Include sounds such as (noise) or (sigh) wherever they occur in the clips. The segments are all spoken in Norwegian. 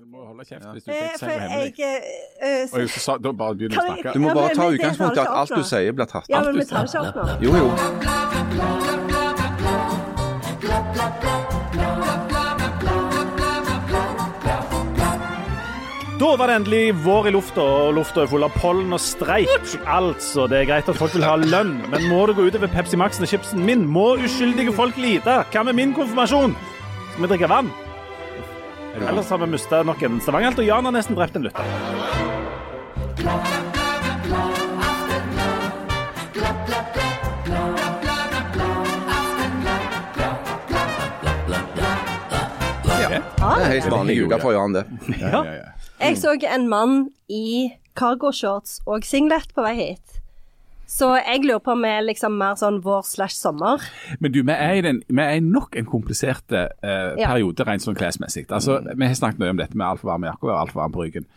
Du må holde kjeft hvis du Eh, ikke sier noe hemmelig. jeg Og så da bare begynner du å snakke. Du må Ja, bare ta utgangspunkt i at alt du sier, blir tatt. Ja, men vi tar det ikke opp nå. Jo, jo. Da var det endelig vår i lufta, og lufta er full av pollen og streik. Altså, det er greit at folk vil ha lønn, men må det gå utover Pepsi Max-en og chipsen min? Må uskyldige folk lide? Hva med min konfirmasjon? Skal vi drikke vann? Ellers har vi mista nok en Stavanger-helt, og Jan har nesten drept en lytter. Det er høyst vanlig uke for Jan, det. Ja. Jeg så en mann i cargoshorts og singlet på vei hit. Så jeg lurer på om vi er liksom mer sånn vår slash sommer. Men du, vi er i, den, vi er i nok en komplisert eh, Ja. periode rent sånn klesmessig. Altså, Vi har snakket mye om dette med altfor varme jakker og altfor varm på ryggen.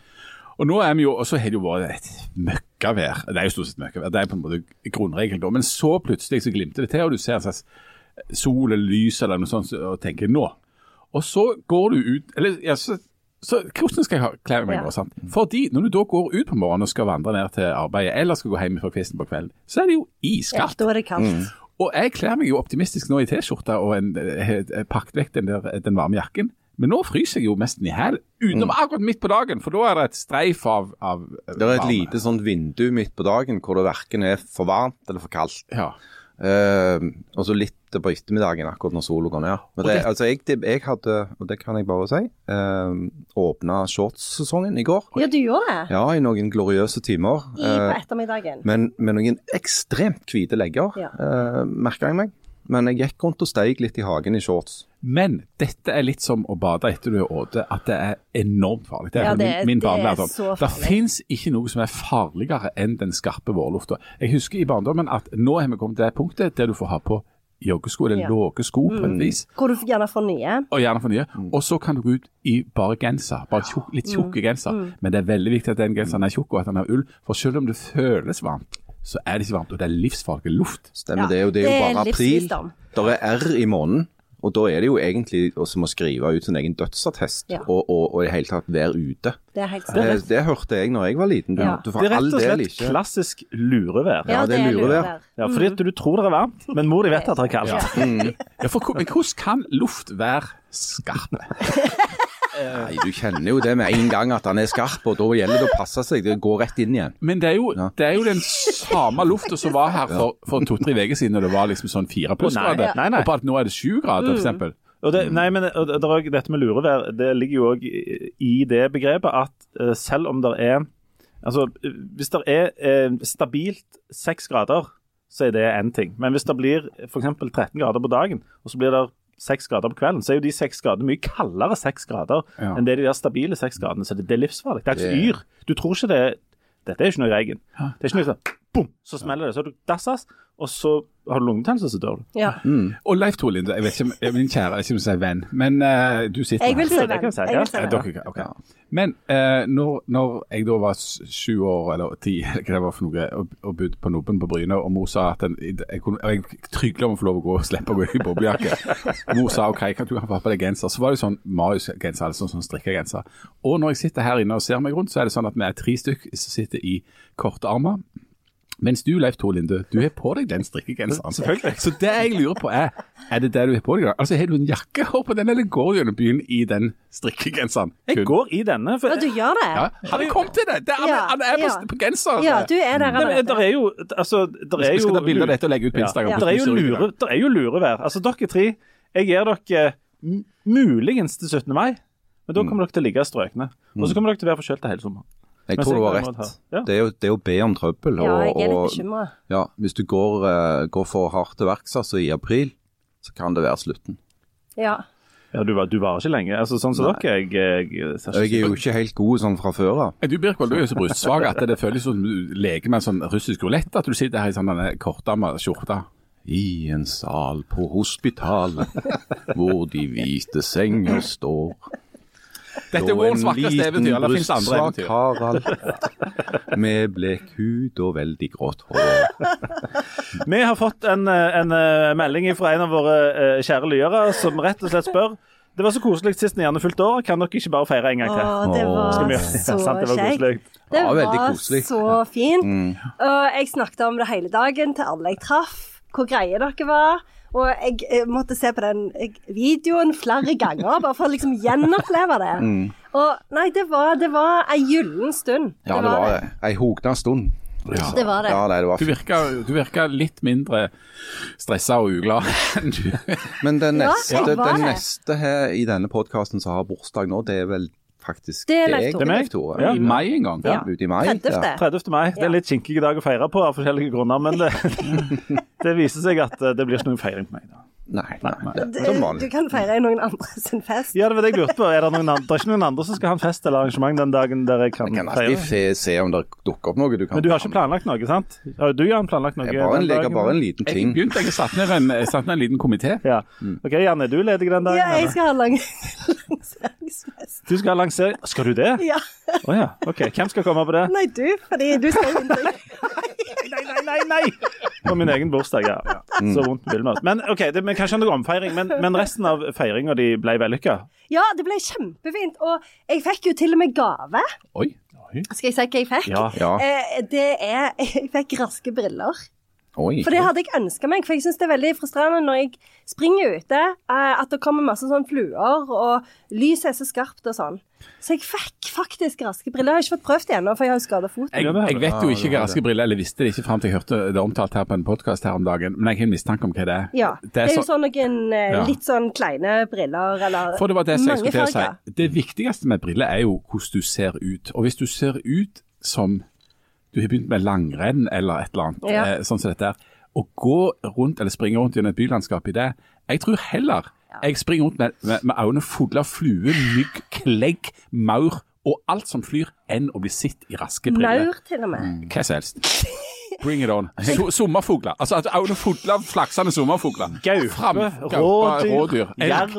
Og nå er vi jo, og så har det jo vært et møkkavær. Det er jo stort sett møkkavær, det er på en måte grunnregelen da. Men så plutselig så glimter det til, og du ser en slags sol eller lys eller noe sånt, og tenker nå. Og så går du ut Eller ja, så, så hvordan skal jeg ha- kle meg Ja. nå? sant? Fordi når du da går ut på morgenen og skal vandre ned til arbeidet, eller skal gå hjem fra kvisten på kvelden, så er det jo Ja, iskaldt. da er det kaldt. Og jeg kler meg jo optimistisk nå i T-skjorte og en, eh, eh, pakket vekk den, der, den varme jakken. Men nå fryser jeg jo nesten i hæl, utenom akkurat midt på dagen, for da er det et streif av, av Det er et lite sånt vindu midt på dagen hvor det verken er for varmt eller for kaldt. Ja. Eh, og så litt på ettermiddagen akkurat når sola går ned. Men det, altså jeg, jeg hadde, og det kan jeg bare si, uh, åpna shortssesongen i går. Ja, du gjorde det. Ja, i noen gloriøse timer. I, på Eh, ettermiddagen. men med noen ekstremt hvite legger, Ja. uh, merka jeg meg. Men jeg gikk rundt og steig litt i hagen i shorts. Men dette er litt som å bade etter du er åte, at det er enormt farlig. Det er, Ja, det min, er- min det er så farlig. Det fins ikke noe som er farligere enn den skarpe vårlufta. Jeg husker i barndommen at nå har vi kommet til det punktet der du får ha på joggesko eller Ja. Mm. lave sko på et vis. Hvor du gjerne får nye. og gjerne får nye. Og så kan du gå ut i bare genser, bare tjukk, litt tjukk genser. Men det er veldig viktig at den genseren er tjukk og at den er ull, for selv om det føles varmt, så er det ikke varmt, og det er livsfarlig luft. Stemmer Ja, det, og det er det jo er bare april. livsvisdom. Det er R i måneden, og da er det jo egentlig som å skrive ut sin egen dødsattest Ja. og, og, og i det hele tatt være ute. Det er helt Det, det hørte jeg når jeg var liten. Du, Ja. du Det er rett og slett ikke klassisk lurevær. Ja, det er lurevær. Ja, fordi at du tror det er varmt, men mor di vet at det er kaldt. Ja, for, men hvordan kan luft være skarp? (laughs) Nei, Du kjenner jo det med en gang at han er skarp, og da gjelder det å passe seg. Det går rett inn igjen. Men det er jo, Ja. det er jo den samme lufta som var her for, for to-tre uker siden, da det var liksom sånn fire plussgrader. Nei, nei. Og på at nå er det sju grader, for eksempel. Og det, nei, men det, det dette med lurevær, det ligger jo òg i, det begrepet at eh, selv om det er Altså, eh, hvis det er eh, stabilt seks grader, så er det én ting. Men hvis det blir f.eks. 13 grader på dagen, og så blir det seks grader på kvelden, så er jo de seks gradene mye kaldere seks grader Ja. enn det de der stabile seks gradene. Så det, det er livsfarlig. Det er ikke yr. Du tror ikke det Dette er ikke noe regn. Det er ikke noe sånn bom, så smeller det. Så du dassas, og så har du lungebetennelse, så dør du. Ja. Og Leif Tore Linde, jeg vet ikke, om- min kjære, jeg vet ikke om jeg sier venn, men uh, du sitter Jeg vil si venn. det kan jeg si, ja. si den. dere. Men uh, når, når jeg da var sju år, eller ti, (laughs) eller hva det var for noe, og, og bodde på Nobben på Bryne, og mor sa at den, jeg, kunne, jeg trygla om å få lov å gå og slippe å gå i boblejakke. (laughs) Mor sa OK, kan du ha på deg genser. Så var det sånn Marius-genser, eller sånn, sånn strikkegenser. Og når jeg sitter her inne og ser meg rundt, så er det sånn at vi er tre stykk som sitter i korte armer. Mens du, Leif Tor Linde, du har på deg den strikkegenseren. Selvfølgelig. Så det jeg lurer på er, er det det du har på deg? da? Altså, Har du en jakke på den, eller går du gjennom byen i den strikkegenseren? Jeg Kun? går i denne. For, Ja, du gjør det? Ja, har du kommet til det? det er, Ja, han er på, ja. på genser. Ja, du er der allerede. der er jo altså, der er Vi skal ta bilde av dette og legge ut på Instagram. Ja. Der er jo, lure, der er jo lurevær. Altså, dere tre, jeg gir dere muligens til 17. mai, men da Mm. kommer dere til å ligge strøkne. Og så kommer dere til å være forkjølte hele sommeren. Jeg tror du har rett. ja. Det er jo det er å be om trøbbel. Ja, jeg er litt bekymra. ja, hvis du går, eh, går for hardt til verks altså i april, så kan det være slutten. Ja. Ja, du, var- du varer ikke lenge. Altså, sånn som Nei. dere, jeg, jeg, Jeg er jo ikke helt god sånn fra før av. Du Birkvold, du er jo så brystsvak at det føles som du leker med en sånn russisk rulett, at du sitter her i sånn kortarma skjorte. I en sal på hospitalet, hvor de hvite senger står. Dette er vårens vakreste eventyr. Eller det andre eventyr? Harald med blek hud og veldig grått hår. Vi har fått en, en eh, melding fra en av våre eh, kjære lyere som rett og slett spør Det var så koselig sist Nianne fylte år. Kan dere ikke bare feire en gang til? Å, det var så (laughs) kjekt. det var. Det var så fint. Og jeg snakket om det hele dagen til alle jeg traff, hvor greie dere var. Og jeg, eh, måtte se på den eh, videoen flere ganger, bare for å liksom gjenoppleve det. Og nei, det var, det var ei gyllen stund. Ja, det var det. Ei hogna stund. Det var det. Ja, nei, det var Du virka, du virka litt mindre stressa og uglad enn du Men den neste, ja, den neste her i denne podkasten som har bursdag nå, det er vel faktisk Det er Leif deg, Tore. Det er meg. Tore. Ja. i mai en gang. Ja. Ute i mai. 30. Ja. 30. mai. Det er en litt kinkig dag å feire på av forskjellige grunner, men det, (laughs) det viser seg at eh, det blir ikke noen feiring på meg. da. Nei, nei, det Du, du kan feire i noen andre sin fest. Ja, det var det jeg lurte på. Er det, noen andre, det er ikke noen andre som skal ha en fest eller arrangement den dagen der jeg kan, feire? Jeg kan feire? alltid se, se om det dukker opp noe du kan Men du har ikke planlagt noe, sant? Du har planlagt noe? Jeg bare, den en, legger dagen? bare en liten Jeg ting. begynte, jeg satt ned en, jeg satt ned en liten komité. Ja. OK, Janne, er du ledig den dagen? Ja, jeg skal ha lang (laughs) lanseringsfest. Du skal ha lansering Skal du det? Å Ja. ja. OK. Hvem skal komme på det? Nei, du, fordi du skal jo. Nei, nei, nei! nei! På min egen bursdag, ja. ja. Så vondt vil vi oss. Men OK, det, vi kan kanskje noe omfeiring, men, men resten av feiringa di ble vellykka. Ja, det ble kjempefint. Og jeg fikk jo til og med gave. Oi. Skal jeg si hva jeg fikk? Ja. Ja. Eh, det er (laughs) Jeg fikk raske briller. Oi. For det hadde jeg ønska meg. For jeg syns det er veldig frustrerende når jeg springer ute, eh, at det kommer masse sånn fluer, og lyset er så skarpt og sånn. Så jeg fikk faktisk raske briller. Jeg har ikke fått prøvd det ennå, for jeg har jo skada foten. Jeg, jeg vet jo ikke hva raske briller eller visste det ikke fram til jeg hørte det omtalt her på en podkast her om dagen, men jeg har en mistanke om hva det er. Ja. Det er jo så- sånn noen eh, Ja. litt sånn kleine briller, eller For det var det som jeg skulle til å si. Det viktigste med briller er jo hvordan du ser ut. Og hvis du ser ut som du har begynt med langrenn eller et eller annet, Ja. eh, sånn som dette her, og gå rundt eller springe rundt gjennom et bylandskap i det, jeg tror heller jeg springer rundt med, med, med øynene fulle av flue, mygg, klegg, maur og alt som flyr, enn å bli sett i raske briller. Maur, til og med. Hva som helst. Bring it on. So, sommerfugler. Altså at øynene fulle av flaksende sommerfugler. Fram- Gaupe, rådyr, elg. jerv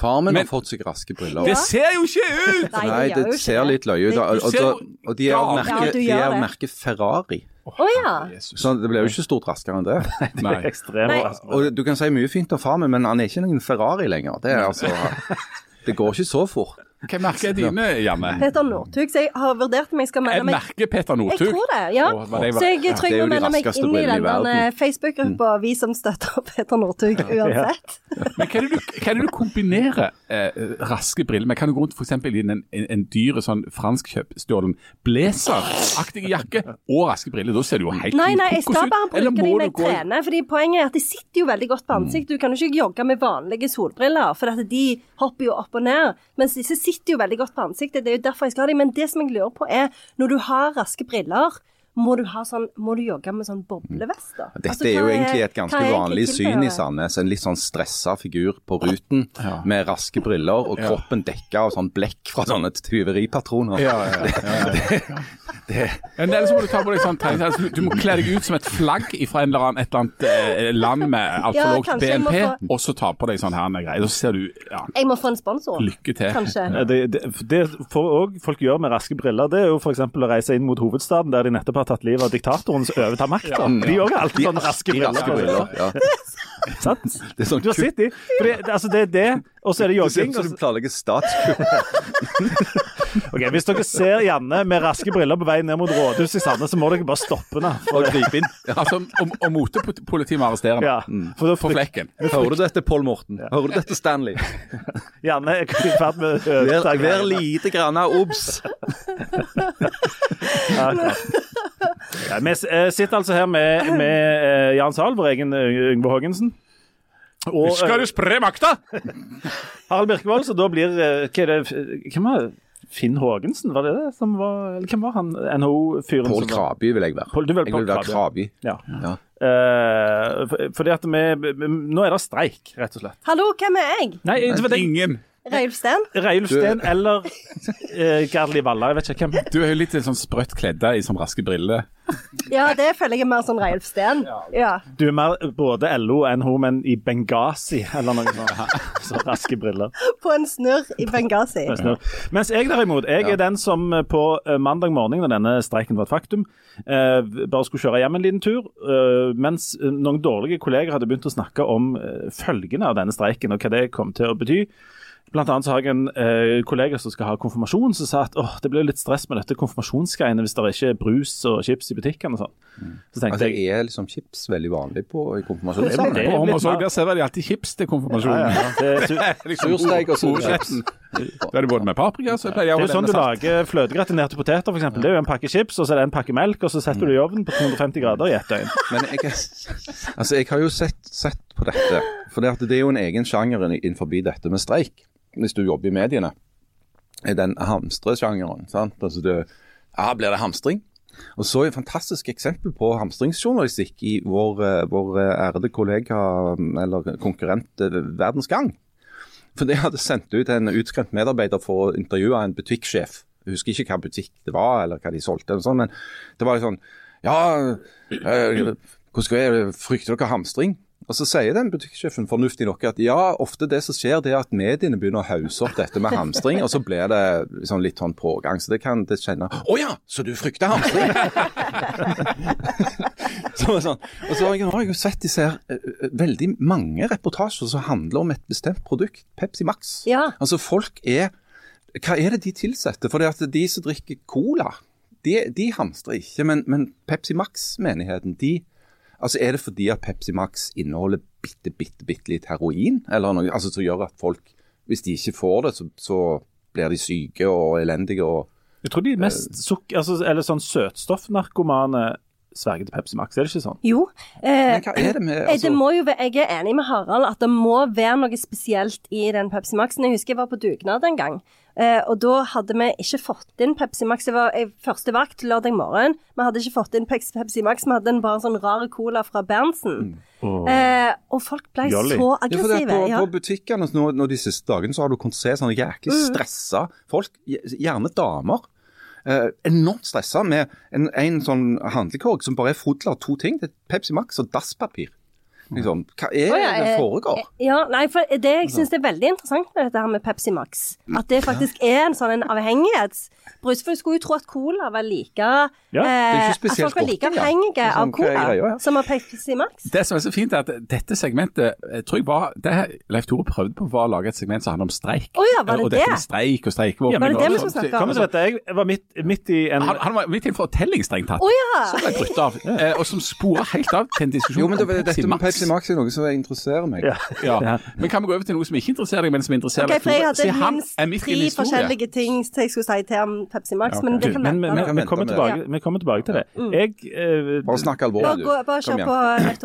Far min har fått seg raske briller. Det ser jo ikke ut! Nei, Nei, det det ser litt løye ut. Og, og, og, de er av merke Ja, merket er det. merket Ferrari. Oh, ja. Så det blir jo ikke stort raskere enn det. (laughs) Nei. ekstreme Nei. Og du kan si mye fint om far min, men han er ikke noen Ferrari lenger. Det er altså (laughs) Det går ikke så fort. Hva merker er dine, Janne? Peter Northug. Så jeg har vurdert om jeg skal melde Jeg merker Peter Jeg Northug. tror det, ja. Oh, det- Så jeg tror jeg må melde meg inn i brillene den. Facebook-gruppa Vi som støtter (laughs) Peter Northug uansett. Men hva er, det du, hva er det du kombinerer eh, raske briller med? Kan du gå rundt eksempel i en, en, en dyre sånn franskkjøpstjålen blazeraktig jakke og raske briller? Da ser du jo helt Nei, nei, jeg skal bare bruke de når jeg gå trener. Fordi Poenget er at de sitter jo veldig godt på ansikt. Du kan jo ikke jogge med vanlige solbriller, for at de hopper jo opp og ned. Mens disse sitter jo veldig godt på ansiktet. Det er jo derfor jeg skal ha dem. Men det som jeg lurer på er, når du har raske briller, må du, ha sånn, må du jogge med sånn boblevest da? Dette Altså, er jo er, egentlig et ganske vanlig syn i? Sandnes. En litt sånn stressa figur på ruten med raske briller og kroppen dekka av sånn blekk fra sånne tyveripatroner. Ja, ja, ja, ja. (laughs) Eller så må du ta på deg sånn altså, Du må kle deg ut som et flagg fra en eller annen, et eller annet eh, land med altfor Ja, lågt BNP, få- og så ta på deg sånn her greier. Så ser du Ja, Jeg må få en sponsor. lykke til. Kanskje. Det, det, det får også folk gjør med raske briller, det er jo f.eks. å reise inn mot hovedstaden der de nettopp har tatt livet av diktatoren som overtar makta. De òg har alltid sånne raske briller. Ja. (laughs) Sant? Det er sånn Du har sett de? Altså det er det, og så er det Det ser ut som du planlegger statskupp. (laughs) Ok, Hvis dere ser Janne med raske briller på vei ned mot rådhuset i Sandnes, så må dere bare stoppe henne. Og gripe inn. (laughs) Altså, og, og motepolitiet må arrestere henne. Ja, for for, flekken. Hører du dette, Pål Morten? Hører du dette, Stanley? Janne er i ferd med å Vær, lite grann obs. Ja, ok. Ja, vi eh, sitter altså her med, med eh, Jan Sahl, vår egen eh, Yngve Haagensen. Og du spre makta? Harald Birkevold, så da blir Hva er det Hvem det? Finn Haagensen, var det det som var Eller hvem var han NHO-fyren? Pål Kraby vil jeg være. Paul, du vil Jeg vil være Kraby. Ja. Ja. Eh, for- fordi at vi vi- Nå er det streik, rett og slett. Hallo, hvem er jeg? Nei, det var det. Ingen. Reilf Steen? Reiulf Steen eller uh, Gerd Livalla, jeg vet ikke hvem. Du er jo litt sånn sprøtt kledd i sånn raske briller. Ja, det føler jeg er mer sånn Reilf Steen. Ja. Du er mer både LO og NHO, men i Benghazi eller noe sånt. Så raske briller. På en snurr i Benghazi. Mens jeg derimot, jeg er den som eh, på eh, mandag morgen, da denne streiken var et faktum, eh, bare skulle kjøre hjem en liten tur, eh, mens eh, noen dårlige kolleger hadde begynt å snakke om eh, følgene av denne streiken og hva det kom til å bety. Blant annet så har jeg en eh, kollega som skal ha konfirmasjon, som sa at åh, det blir litt stress med dette konfirmasjonsgreiene hvis det ikke er brus og chips i butikkene og sånn. Så tenkte Altså, jeg er liksom chips veldig vanlig på i konfirmasjon? Det er det. På litt der serverer de alltid chips til konfirmasjonen. ja, ja, det, er, (laughs) Liksom Sursteik og solchips. Da er det både med paprika så pleier jeg det er jo sånn du lager fløtegratinerte poteter, f.eks. Det er jo en pakke chips, og så er det en pakke melk, og så setter du det i ovnen på 250 grader i ett døgn. Men jeg, altså, jeg har jo sett, sett på dette, for det er jo en egen sjanger innenfor dette med streik, hvis du jobber i mediene. Er den hamstresjangeren. Altså det, ja, blir det hamstring? Og så et fantastisk eksempel på hamstringsjournalistikk i vår, eh, vår eh, ærede kollega, mm, eller konkurrent eh, Verdens Gang. For de hadde sendt ut en utskremt medarbeider for å intervjue en butikksjef. Jeg husker ikke hva butikk det var, eller hva de solgte, sånn, men det var sånn Ja, hvordan skal jeg Frykter dere hamstring? Og så sier den butikksjefen fornuftig nok at ja, ofte det som skjer, det er at mediene begynner å hause opp dette med hamstring, og så blir det liksom litt sånn pågang. Så det kan det kjenne Å ja, så du frykter hamstring? (laughs) så, sånn. Og så har jeg, har jeg jo sett disse her eh, eh, veldig mange reportasjer som handler om et bestemt produkt, Pepsi Max. Ja. Altså folk er Hva er det de tilsetter? For det at de som drikker cola, de, de hamstrer ikke. Men, men Pepsi Max-menigheten, de Altså Er det fordi at Pepsi Max inneholder bitte, bitte, bitte litt heroin? Eller noe altså som gjør at folk, hvis de ikke får det, så, så blir de syke og elendige og Jeg tror de mest sukk... Altså, eller sånn søtstoffnarkomane sverger til Pepsi Max, er det ikke sånn? Jo. Eh, Men hva er det med Eh, altså, det må jo, jeg er enig med Harald at det må være noe spesielt i den Pepsi Maxen. Jeg husker jeg var på dugnad en gang. Eh, og da hadde vi ikke fått inn Pepsi Max. Det var jeg, første vakt lørdag morgen. Vi hadde ikke fått inn Pepsi, Pepsi Max. Vi hadde en bare sånn rar cola fra Berntsen. Eh, og folk ble Jolly. så Ja, for det aggressive. på, Ja. på butikkene nå, nå de siste dagene så har du kunnet se sånne jæklig Mm. stressa folk, gjerne damer. Eh, enormt stressa med en, en sånn handlekorg som bare er full av to ting. Det er Pepsi Max og dasspapir. Liksom, hva er det som foregår? Ja, nei, for det jeg syns er veldig interessant med dette her med Pepsi Max, at det faktisk er en sånn en avhengighetsbrus. For du skulle jo tro at cola var like Ja, det er eh, At folk var like avhengige ja. av sånn, er cola greier, ja? som av Pepsi Max. Det som er så fint, er at dette segmentet jeg tror jeg var, det Leif Tore prøvde på var å lage et segment som handler om streik. Oh, ja, var det og dette med streik og streikevåpen. Ja, Var det det vi skulle snakke om? Dette, Jeg var midt, midt i en Han, han var midt i en fortelling, strengt tatt. oh, ja! Som ble brutt av, (laughs) eh, og som sporer helt av til en diskusjon Jo, men det, om Pepsi Max. Pepsi Max er noe som interesserer meg. ja. (laughs) Ja. Ja. Men kan vi gå over til noe som ikke interesserer deg, men som interesserer Ok, deg? for jeg hadde minst tre forskjellige ting som jeg skulle si til om Pepsi Max, okay. men det kan vente. men vi, kommer tilbake, vi kommer tilbake til det. Jeg, eh, Bare snakk alvorlig, du. bare kjør på,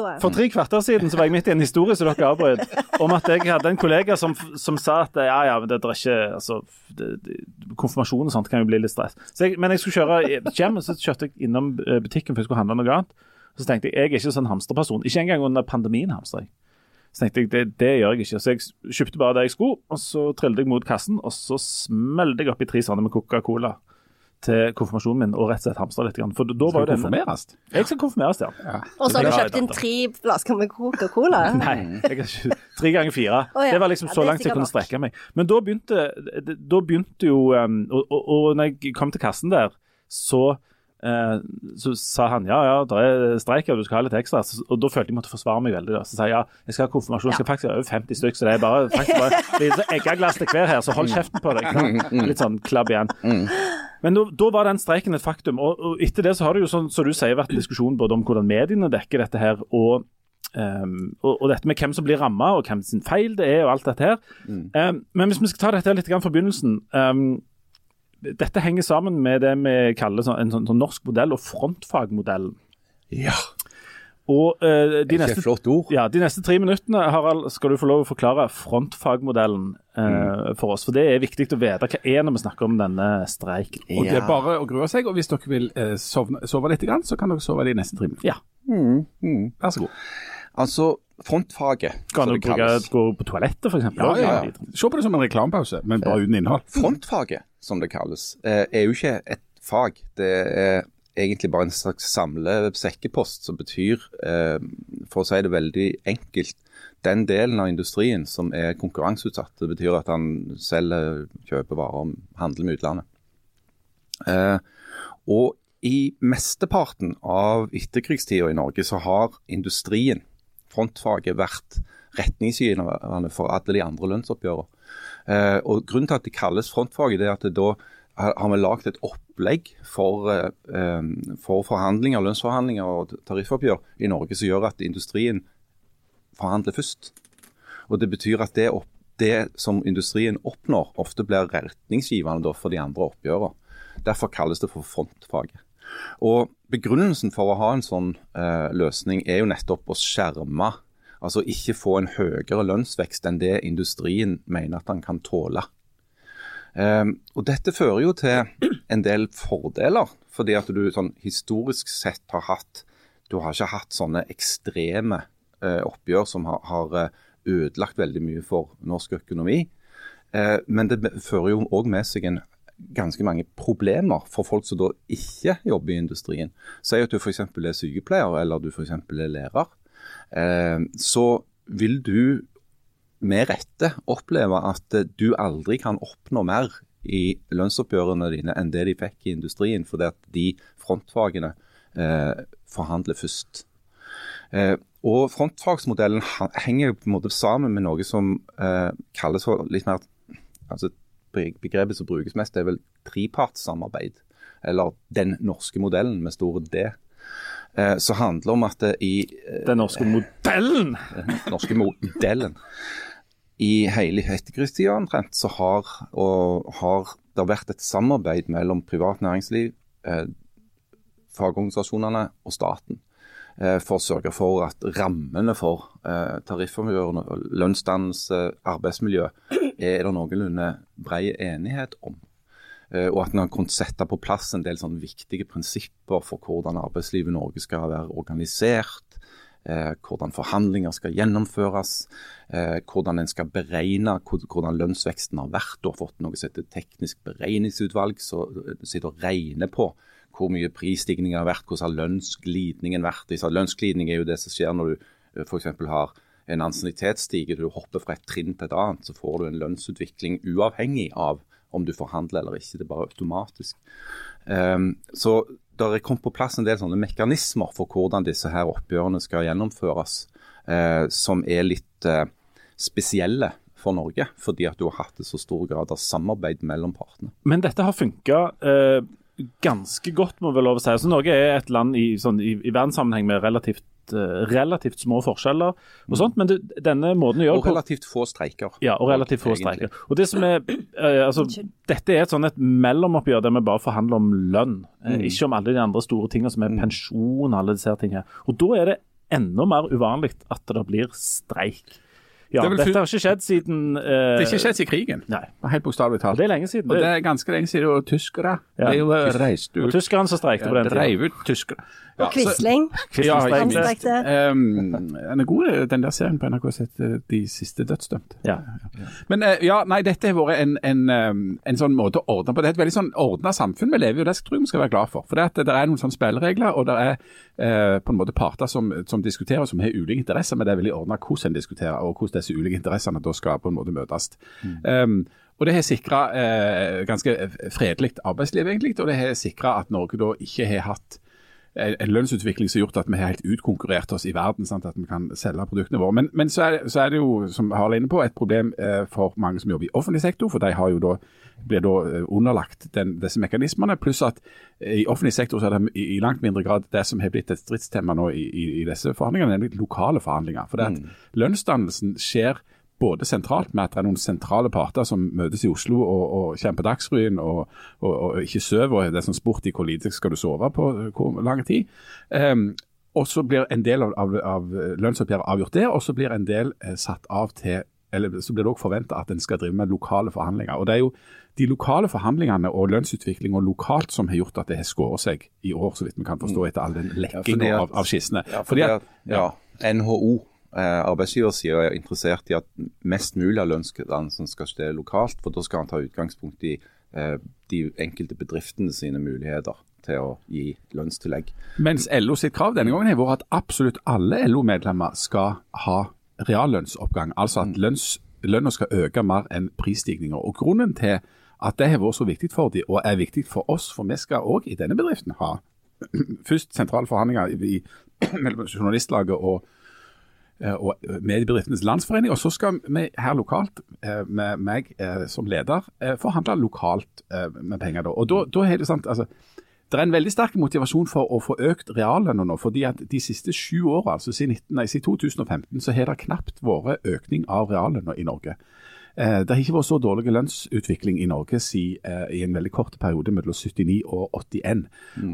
Leif For tre kvarter siden så var jeg midt i en historie som dere avbrøt, om at jeg hadde en kollega som, som sa at ja, ja, men det er ikke altså, det, det, Konfirmasjon og sånt kan jo bli litt stress. Så jeg, men jeg skulle kjøre hjem, og så kjørte jeg innom eh, butikken for jeg skulle handle noe annet. Så tenkte jeg jeg er ikke sånn hamsterperson. Ikke engang under pandemien hamstrer jeg. Så tenkte jeg det, det gjør jeg ikke. Så jeg kjøpte bare det jeg skulle, og så trillet jeg mot kassen, og så smelte jeg oppi tre sånne med Coca-Cola til konfirmasjonen min, og rett og slett hamstra litt. grann. For da var jo det konfirmeres? Jeg skal konfirmeres, ja. Og så har du kjøpt inn tre flasker med Coca-Cola? (laughs) Nei, jeg har ikke, tre ganger fire. Oh, ja. Det var liksom så er langt jeg kunne strekke meg. Men da begynte, da begynte jo um, og, og, og når jeg kom til kassen der, så, så sa han ja, ja, det er streik, og du skal ha litt ekstra. Og da følte jeg måtte forsvare meg veldig. Da. Så sa jeg ja, jeg skal ha konfirmasjon, jeg skal faktisk ha over 50 stykker, så det er bare, faktisk bare (laughs) litt eggeglass til hver her, så hold kjeften på deg. Litt sånn klabb igjen. Men da, da var den streiken et faktum. Og, og etter det så har det jo, sånn, så du sier, vært en diskusjon både om hvordan mediene dekker dette her, og Um, og, og dette med hvem som blir ramma, og hvem sin feil det er, og alt dette her. Um, men hvis vi skal ta dette her litt fra begynnelsen um, Dette henger sammen med det vi kaller en sånn, sånn norsk modell, og frontfagmodellen. Ja, Og uh, de, ikke neste, et flott ord. ja, de neste tre minuttene Harald, skal du få lov å forklare frontfagmodellen uh, for oss. For det er viktig å vite hva er når vi snakker om denne streiken. Og det er bare å grue seg, og hvis dere vil uh, sovne, sove litt, så kan dere sove de neste tre minuttene. Ja. Vær så god. Altså, frontfaget, Kan du bruke, gå på toalettet, f.eks.? Ja, ja, ja. Se på det som en reklamepause, men bare uten innhold. Frontfaget, som det kalles, eh, er jo ikke et fag. Det er egentlig bare en slags samlesekkepost som betyr, eh, for å si det veldig enkelt, den delen av industrien som er konkurranseutsatt. Det betyr at han selger, kjøper varer, handler med utlandet. Eh, og i mesteparten av etterkrigstida i Norge så har industrien, frontfaget, vært retningsgivende for alle de andre lønnsoppgjørene. Eh, og Grunnen til at det kalles frontfaget, er at da har vi lagd et opplegg for, eh, eh, for forhandlinger, lønnsforhandlinger og tariffoppgjør i Norge som gjør at industrien forhandler først. Og Det betyr at det, opp, det som industrien oppnår, ofte blir retningsgivende for de andre oppgjørene. Derfor kalles det for frontfaget. Og Begrunnelsen for å ha en sånn eh, løsning er jo nettopp å skjerme, altså ikke få en høyere lønnsvekst enn det industrien mener at den kan tåle. Um, og Dette fører jo til en del fordeler, fordi at du sånn historisk sett har hatt Du har ikke hatt sånne ekstreme uh, oppgjør som har, har eh, ødelagt veldig mye for norsk økonomi. Uh, men det fører jo òg med seg en ganske mange problemer for folk som da ikke jobber i industrien. Si at du f.eks. er sykepleier eller du f.eks. er lærer. Uh, så vil du med rette oppleve at eh, du aldri kan oppnå mer i lønnsoppgjørene dine enn det de fikk i industrien, fordi at de frontfagene eh, forhandler først. Eh, og Frontfagsmodellen henger på en måte sammen med noe som eh, kalles for litt mer altså Begrepet som brukes mest, det er vel trepartssamarbeid. Eller den norske modellen med store D. Eh, som handler om at det i eh, Den norske modellen! Den norske modellen i hele etterkrigstida omtrent så har, og, har, det vært et samarbeid mellom privat næringsliv, eh, fagorganisasjonene og staten. Eh, for å sørge for at rammene for eh, tariffoppgjørene, lønnsdannelse, arbeidsmiljø er det noenlunde brei enighet om. Eh, og at en har kunnet sette på plass en del viktige prinsipper for hvordan arbeidslivet i Norge skal være organisert eh, hvordan forhandlinger skal gjennomføres, eh, hvordan en skal beregne hvordan lønnsveksten har vært. Du har fått noe som heter teknisk beregningsutvalg, som sitter og regner på hvor mye prisstigningen har vært, hvordan har lønnsglidningen vært. Lønnsglidning er jo det som skjer når du f.eks. har en ansiennitetsstige, du hopper fra et trinn til et annet, så får du en lønnsutvikling uavhengig av om du forhandler eller ikke. Det er bare automatisk. Um, så det er kommet på plass en del sånne mekanismer for hvordan disse her oppgjørene skal gjennomføres, uh, som er litt uh, spesielle for Norge, fordi at du har hatt en så stor grad av samarbeid mellom partene. Men dette har funka uh, ganske godt, må vi lov å si. Så Norge er et land i, sånn, i, i verdenssammenheng med relativt Eh, relativt små forskjeller og mm. sånt, men det, denne måten å gjøre Og relativt få streiker. Ja, og relativt få streiker. Og det som er, eh, altså, Dette er et sånn et mellomoppgjør der vi bare forhandler om lønn, eh, mm. ikke om alle de andre store tingene som er mm. pensjon og alle disse tingene. Og Da er det enda mer uvanlig at det blir streik. Ja, det dette har ikke skjedd siden uh, Det har ikke skjedd siden krigen. Nei. Helt bokstavelig talt. Det er lenge siden. Og det er ganske lenge siden. Og tyskere ja. de reiste ut. Og tyskerne som streikte på den tiden. Dreiv ut tyskere. Og Quisling. Ja. Um, den er god, den der serien på NRK som heter 'De siste dødsdømte'. Ja. Men uh, ja, nei, dette har vært en, en, um, en, sånn måte å ordne på. Det er et veldig sånn ordna samfunn vi lever i, og det tror jeg vi skal være glad for. For det, at det er noen sånne spilleregler, og det er uh, på en måte parter som, som diskuterer, som har ulike interesser, men det er veldig ordna hvordan en diskuterer, og hvordan disse ulike interessene da skal på en måte møtes. Mm. Um, og Det har sikra eh, ganske fredelig arbeidsliv, egentlig, og det har sikra at Norge da ikke har hatt en lønnsutvikling som har gjort at vi har helt utkonkurrert oss i verden. Sant? At vi kan selge produktene våre. Men, men så, er det, så, er det, jo, som Harald er inne på, et problem eh, for mange som jobber i offentlig sektor. For de har jo da, blir da eh, underlagt den, disse mekanismene. Pluss at i offentlig sektor så er det i, i, langt mindre grad det som har blitt et stridstema nå i, i, i disse forhandlingene, nemlig lokale forhandlinger. For det at mm. lønnsdannelsen skjer både sentralt med at det er noen sentrale parter som møtes i Oslo og, og kjemper Dagsrevyen og, og, og, ikke sover. Det er sånn sport i hvor lite skal du sove på hvor lang tid. Um, og så blir en del av, av, av lønnsoppgjøret avgjort der, og så blir en del eh, satt av til eller så blir det òg forventa at en skal drive med lokale forhandlinger. Og Det er jo de lokale forhandlingene og lønnsutviklinga lokalt som har gjort at det har skåret seg i år, så vidt vi kan forstå, etter all den lekkinga ja, av, av skissene. Ja, fordi at, ja, NHO arbeidsgiversida er interessert i at mest mulig av lønnsdannelsen skal skje lokalt. For da skal han ta utgangspunkt i eh, de enkelte bedriftene sine muligheter til å gi lønnstillegg. Mens LO sitt krav denne gangen har vært at absolutt alle LO-medlemmer skal ha reallønnsoppgang. Altså at mm. lønns, lønna skal øke mer enn prisstigninger. Og Grunnen til at det har vært så viktig for dem, og er viktig for oss, for vi skal òg i denne bedriften ha (clears throat) først sentrale forhandlinger (clears throat) mellom journalistlaget og eh, og Mediebedriftenes Landsforening. Og så skal vi her lokalt, eh, med meg eh, som leder, eh, forhandle lokalt eh, med penger. Og da, da er det sant, altså, det er en veldig sterk motivasjon for å få økt reallønna nå. fordi at de siste sju åra, altså siden, 19, nei, siden 2015, så har det knapt vært økning av reallønna i Norge. Eh, Det har ikke vært så dårlig lønnsutvikling i Norge si, eh, i en veldig kort periode mellom 79 og 81.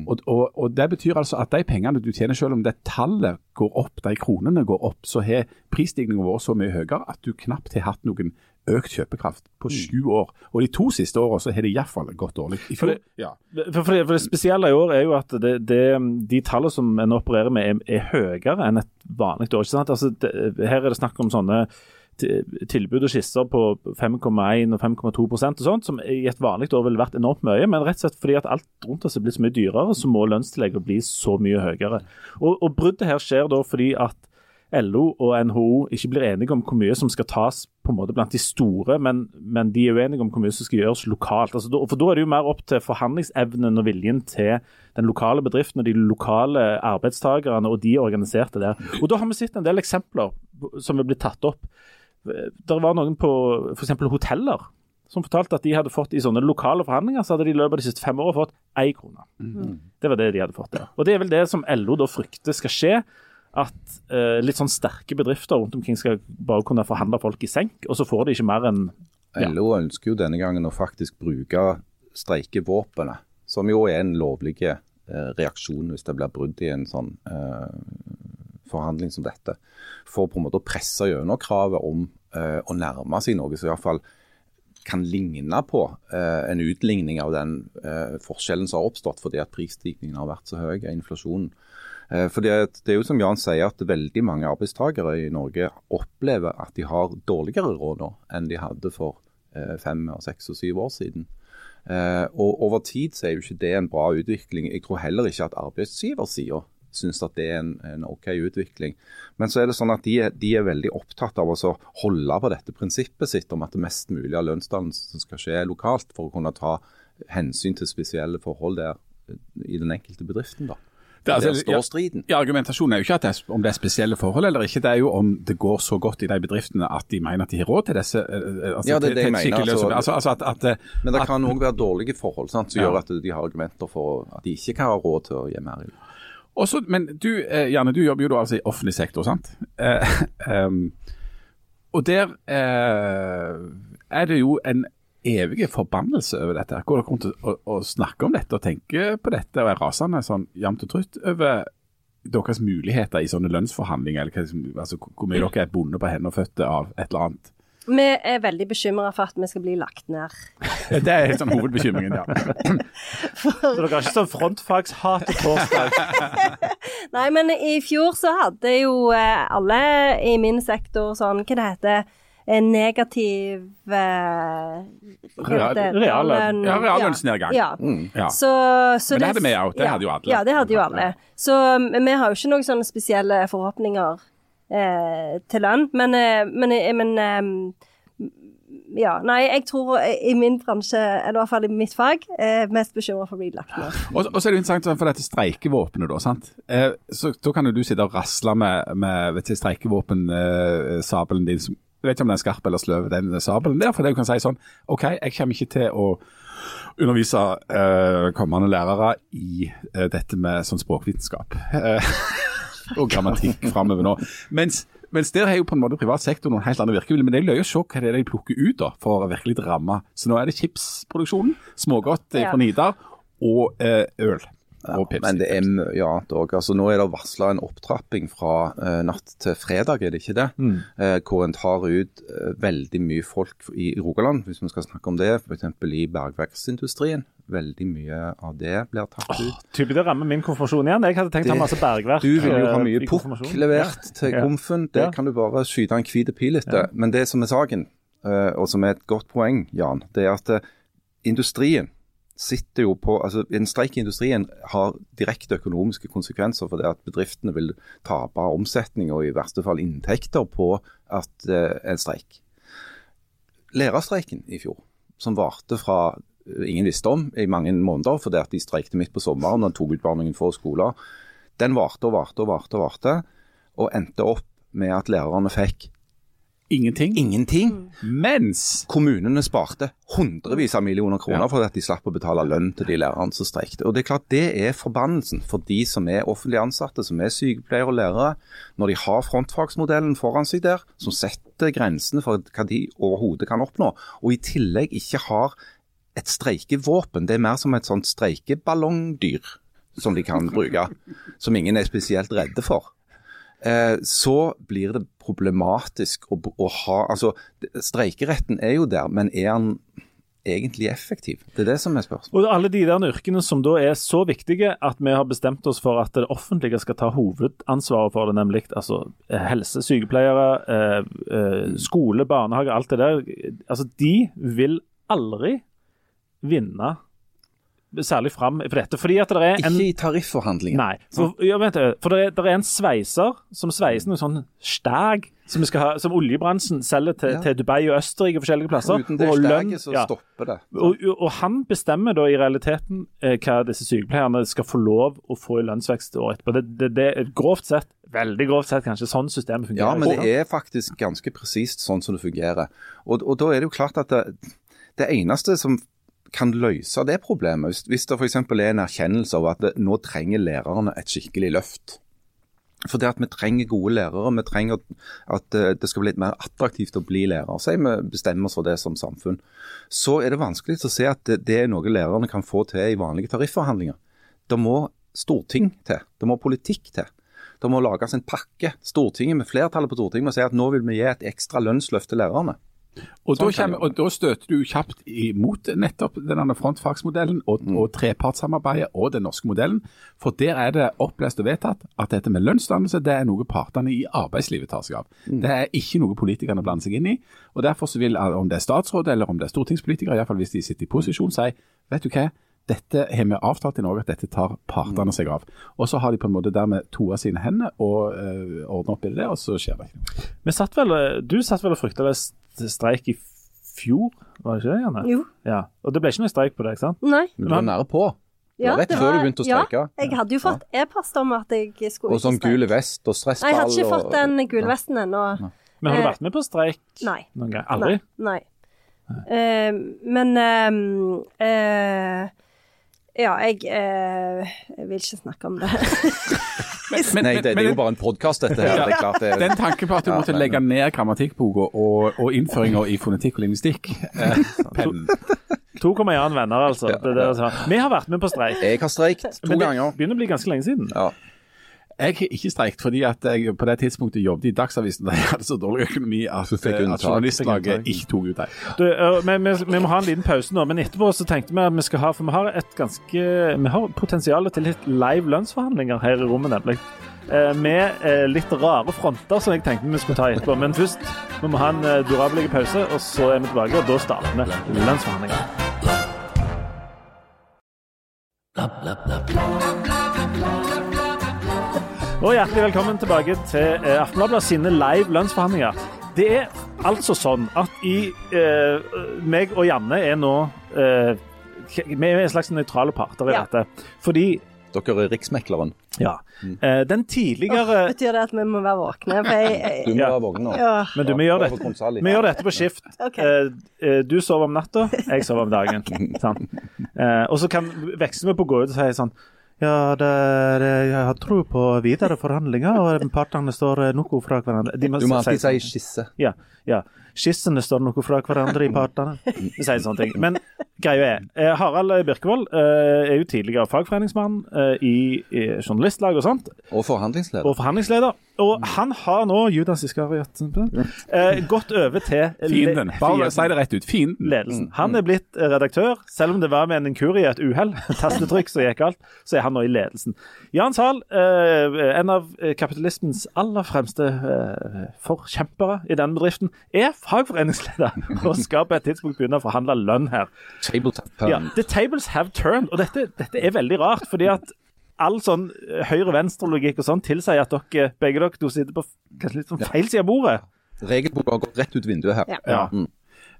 Og, og, og Det betyr altså at de pengene du tjener, selv om det tallet går opp, de kronene går opp, så har prisstigningen vært så mye høyere at du knapt har hatt noen økt kjøpekraft på sju år. Og de to siste årene så har det iallfall gått dårlig. For det- ja. For, det, for det spesielle i år er jo at det, det, de tallene som en opererer med, er, er høyere enn et vanlig år. Altså, her er det snakk om sånne tilbud og skisser på 5,1 og 5,2% og sånt, som i et vanlig år ville vært enormt mye. Men rett og slett fordi at alt rundt oss er blitt så mye dyrere, så må lønnstillegget bli så mye høyere. Og, og bruddet her skjer da fordi at LO og NHO ikke blir enige om hvor mye som skal tas på en måte blant de store, men, men de er uenige om hvor mye som skal gjøres lokalt. Altså, for Da er det jo mer opp til forhandlingsevnen og viljen til den lokale bedriften og de lokale arbeidstakerne og de organiserte der. Og Da har vi sett en del eksempler som er blitt tatt opp. Det var noen på f.eks. hoteller som fortalte at de hadde fått i sånne lokale forhandlinger, så hadde de i løpet av de siste fem årene fått én krone. Det var det de hadde fått der. Og Det er vel det som LO da frykter skal skje. At eh, litt sånn sterke bedrifter rundt omkring skal bare kunne forhandle folk i senk, og så får de ikke mer enn Ja. LO ønsker jo denne gangen å faktisk bruke streikevåpenet, som jo er en lovlig eh, reaksjon hvis det blir brudd i en sånn eh, forhandling som dette, for på en måte å presse gjennom kravet om eh, å nærme seg noe som iallfall kan ligne på eh, en utligning av den eh, forskjellen som har oppstått fordi at prisstigningen har vært så høy av inflasjonen. Eh, fordi at det er jo som Jan sier at veldig mange arbeidstakere i Norge opplever at de har dårligere råd nå enn de hadde for eh, fem, seks og syv år siden. Eh, og Over tid så er jo ikke det en bra utvikling. Jeg tror heller ikke at arbeidsgiversida syns at det er en, en OK utvikling. Men så er det sånn at de, de er veldig opptatt av å holde på dette prinsippet sitt om at det mest mulig av lønnsdannelsen skal skje lokalt, for å kunne ta hensyn til spesielle forhold der i den enkelte bedriften. da. Det altså- der står striden. Ja, Argumentasjonen er jo ikke det er, om det er spesielle forhold eller ikke, det er jo om det går så godt i de bedriftene at de mener at de har råd til disse. eh, eh, Altså, Ja, det er det jeg mener, altså- altså, altså at, at, eh, Men det at- kan òg være dårlige forhold sant, som Ja. gjør at de har argumenter for at de ikke kan ha råd til å gi mer. i. Også, men du, eh, Janne, du jobber jo da altså i offentlig sektor, sant? Eh, um, (laughs) og der eh, er det jo en evig forbannelse over dette. Går dere rundt og, å snakker om dette og tenker på dette og er rasende sånn jevnt og trutt over deres muligheter i sånne lønnsforhandlinger, eller hva, altså, hvor mye dere er bundet på hender og føtter av et eller annet? Vi er veldig bekymra for at vi skal bli lagt ned. Det er helt sånn hovedbekymringen, ja. (laughs) Så dere har ikke sånn frontfagshat på torsdag? (laughs) Nei, men i fjor så hadde jo eh, alle i min sektor sånn, hva det heter, en negativ eh, hva heter? Reallønn. Ja, reallønnsnedgang. Ja. ja. Så, så Men det hadde vi òg, det ja, hadde jo alle. Ja, det hadde jo alle. Så vi har jo ikke noen sånne spesielle forhåpninger eh, til lønn. Men, eh, men, eh, men eh, ja, nei, jeg tror i min bransje, eller i hvert fall i mitt fag, er mest bekymra for å bli lagt ned. Og, og så er det interessant for dette streikevåpenet, da. sant? Eh, så Da kan jo du sitte og rasle med, med streikevåpensabelen din. Som, jeg vet ikke om den er skarp eller sløv, den sabelen der. For det du kan si sånn OK, jeg kommer ikke til å undervise eh, kommende lærere i eh, dette med sånn språkvitenskap. (laughs) Og grammatikk framover nå. Mens, mens der har jo på en måte privat sektor noen helt andre virkemidler. Men det er løye å se hva det er de plukker ut da, for å virkelig ramme. Så nå er det chipsproduksjonen, smågodt eh, Ja. fra Nidar og eh, øl. Og Pepsi. Men det er mye annet òg. Altså, nå er det varsla en opptrapping fra uh, natt til fredag, er det ikke det? Eh, hvor en tar ut uh, veldig mye folk i Rogaland, hvis vi skal snakke om det. F.eks. i bergverksindustrien. Veldig mye av det blir tatt ut. Typisk det rammer min konfirmasjon igjen. Jeg hadde tenkt å ha masse bergverk. Du vil jo ha mye pukk levert levert til Ja. komfen. Det Ja. kan du bare skyte en hvit pil etter. Men det som er saken, og som er et godt poeng, Jan, det er at industrien sitter jo på altså En streik i industrien har direkte økonomiske konsekvenser for det at bedriftene vil tape omsetning og i verste fall inntekter på at eh, en streik. Lærerstreiken i fjor, som varte fra eh, ingen visste om i mange måneder fordi at de streikte midt på sommeren og tok utbarningen fra skoler, den varte og varte og varte og varte, og endte opp med at lærerne fikk Ingenting. ingenting. Mens Kommunene sparte hundrevis av millioner kroner Ja. for at de slapp å betale lønn til de lærerne som streiket. Og Det er klart det er forbannelsen for de som er offentlig ansatte, som er sykepleiere og lærere, når de har frontfagsmodellen foran seg der, som setter grensene for hva de overhodet kan oppnå, og i tillegg ikke har et streikevåpen. Det er mer som et sånt streikeballongdyr som de kan bruke, som ingen er spesielt redde for. Eh, så blir det problematisk å, å ha altså, Streikeretten er jo der, men er den egentlig effektiv? Det er det som er spørsmålet. Og alle de der yrkene som da er så viktige at vi har bestemt oss for at det offentlige skal ta hovedansvaret for det, nemlig altså helse, sykepleiere, eh, eh, skole, barnehage, alt det der. Altså, de vil aldri vinne særlig fram for dette. Fordi at det er en Ikke i tarifforhandlinger. Nei. For, ja, vent, for det, er, det er en sveiser som sveiser noe sånn stag som, ha, som oljebransjen selger til, Ja. til Dubai og Østerrike og forskjellige plasser. Uten det og steget så ja. stopper det. Og, og han bestemmer da i realiteten eh, hva disse sykepleierne skal få lov å få i lønnsvekst året etterpå. Det, det, det er grovt sett, veldig grovt sett kanskje, sånn systemet fungerer. Ja, men det er faktisk ganske presist sånn som det fungerer. Og, og da er det jo klart at det, det eneste som kan løse det problemet, hvis, det f.eks. er en erkjennelse av at det, nå trenger lærerne et skikkelig løft. For det at vi trenger gode lærere, vi trenger at, eh, det skal bli litt mer attraktivt å bli lærer. Si vi bestemmer oss for det som samfunn. Så er det vanskelig å se at det er noe lærerne kan få til i vanlige tarifforhandlinger. Det må storting til. Det må politikk til. Det må lages en pakke. Stortinget med flertallet på Stortinget må si at nå vil vi gi et ekstra lønnsløft til lærerne. Og Sånn da kommer, og da støter du kjapt imot nettopp denne frontfagsmodellen og, Mm. og trepartssamarbeidet og den norske modellen. For der er det opplest og vedtatt at dette med lønnsdannelse det er noe partene i arbeidslivet tar seg av. Mm. Det er ikke noe politikerne blander seg inn i. og Derfor så vil, om det er statsråd eller om det er stortingspolitikere, iallfall hvis de sitter i posisjon, si vet du hva, dette har vi avtalt i Norge at dette tar partene Mm. seg av. Og så har de på en måte dermed toa sine hender og øh, ordner opp i det, og så skjer det ikke noe. Du satt vel og frykta det streik i fjor, var det ikke det? Janne? Jo. Ja. Og det ble ikke noe streik på det, ikke sant? Nei. Men du var nære på. Det var rett før du begynte å streike. Ja, jeg hadde jo fått e-post om at jeg skulle Og sånn gul gule vest og Nei, jeg hadde ikke og- fått den gulvesten ennå. Men har du Eh, vært med på streik Nei. noen gang? Aldri? Nei. nei. Uh, men uh, uh, Ja, jeg, eh, jeg vil ikke snakke om det. (laughs) Men- Nei, det, det er jo bare en podkast, dette her. Det er klart det er Den tanken på at du Ja, måtte men- legge ned grammatikkboka og, og innføringer i fonetikk og lingvistikk eh, kommer 2,1 venner, altså. Det er det altså. Vi har vært med på streik. Jeg har streikt to ganger. det begynner å bli ganske lenge siden. Ja. Jeg har ikke streikt fordi at jeg på det tidspunktet jobbet i Dagsavisen da jeg hadde så dårlig økonomi at, eh, at journalistlaget ikke tok ut deg. Du, øh, vi, vi, vi må ha en liten pause nå, men etterpå så tenkte vi at vi skal ha For vi har et ganske Vi har potensial til litt live lønnsforhandlinger her i rommet, nemlig. Eh, med eh, litt rare fronter som jeg tenkte vi skulle ta etterpå. Men først vi må ha en durabelig pause, og så er vi tilbake. Og da starter vi lønnsforhandlinger. Og hjertelig velkommen tilbake til eh, Aftenbladet sine live lønnsforhandlinger. Det er altså sånn at i eh, meg og Janne er nå eh, Vi er en slags nøytrale parter i Ja. dette. Fordi Dere er riksmekleren. Ja. Eh, den tidligere Betyr det at vi må være våkne? For jeg, Du må være våken nå. ja. Men du, vi gjør det dette, vi gjør dette på skift. (laughs) Okay. Eh, du sover om natta, jeg sover om dagen. (laughs) Sånn. Eh, og så kan veksler vi på å gå ut og si sånn ja, det, det, jeg har tro på videre forhandlinger, og partene står eh, noe fra hverandre. De Du må alltid sånn. si skisse. Ja. Ja. Skissene står noe fra hverandre i partene. Sier sånne ting. Men greia er, eh, Harald Birkevold eh, er jo tidligere fagforeningsmann eh, i, i journalistlag og sånt, Og forhandlingsleder. og forhandlingsleder. Og han har nå, Judas Iskariot, eh, gått over til Fienden. Bare si det rett ut. Fienden. Ledelsen. Han er blitt eh, redaktør, selv om det var med en inkurie, et uhell, (laughs) tastetrykk som gikk galt, så er han nå i ledelsen. Jan Zahl, eh, en av kapitalismens aller fremste forkjempere i denne bedriften, er fagforeningsleder (laughs) og skal på et tidspunkt begynne å forhandle lønn her. Tabletop Ja, the tables have turned, og dette, dette er veldig rart, fordi at all sånn eh, høyre-venstre-logikk og sånn tilsier at dere, begge dere to sitter på kanskje litt sånn feil side av bordet. Regelboka har gått rett ut vinduet her. Ja. Ja.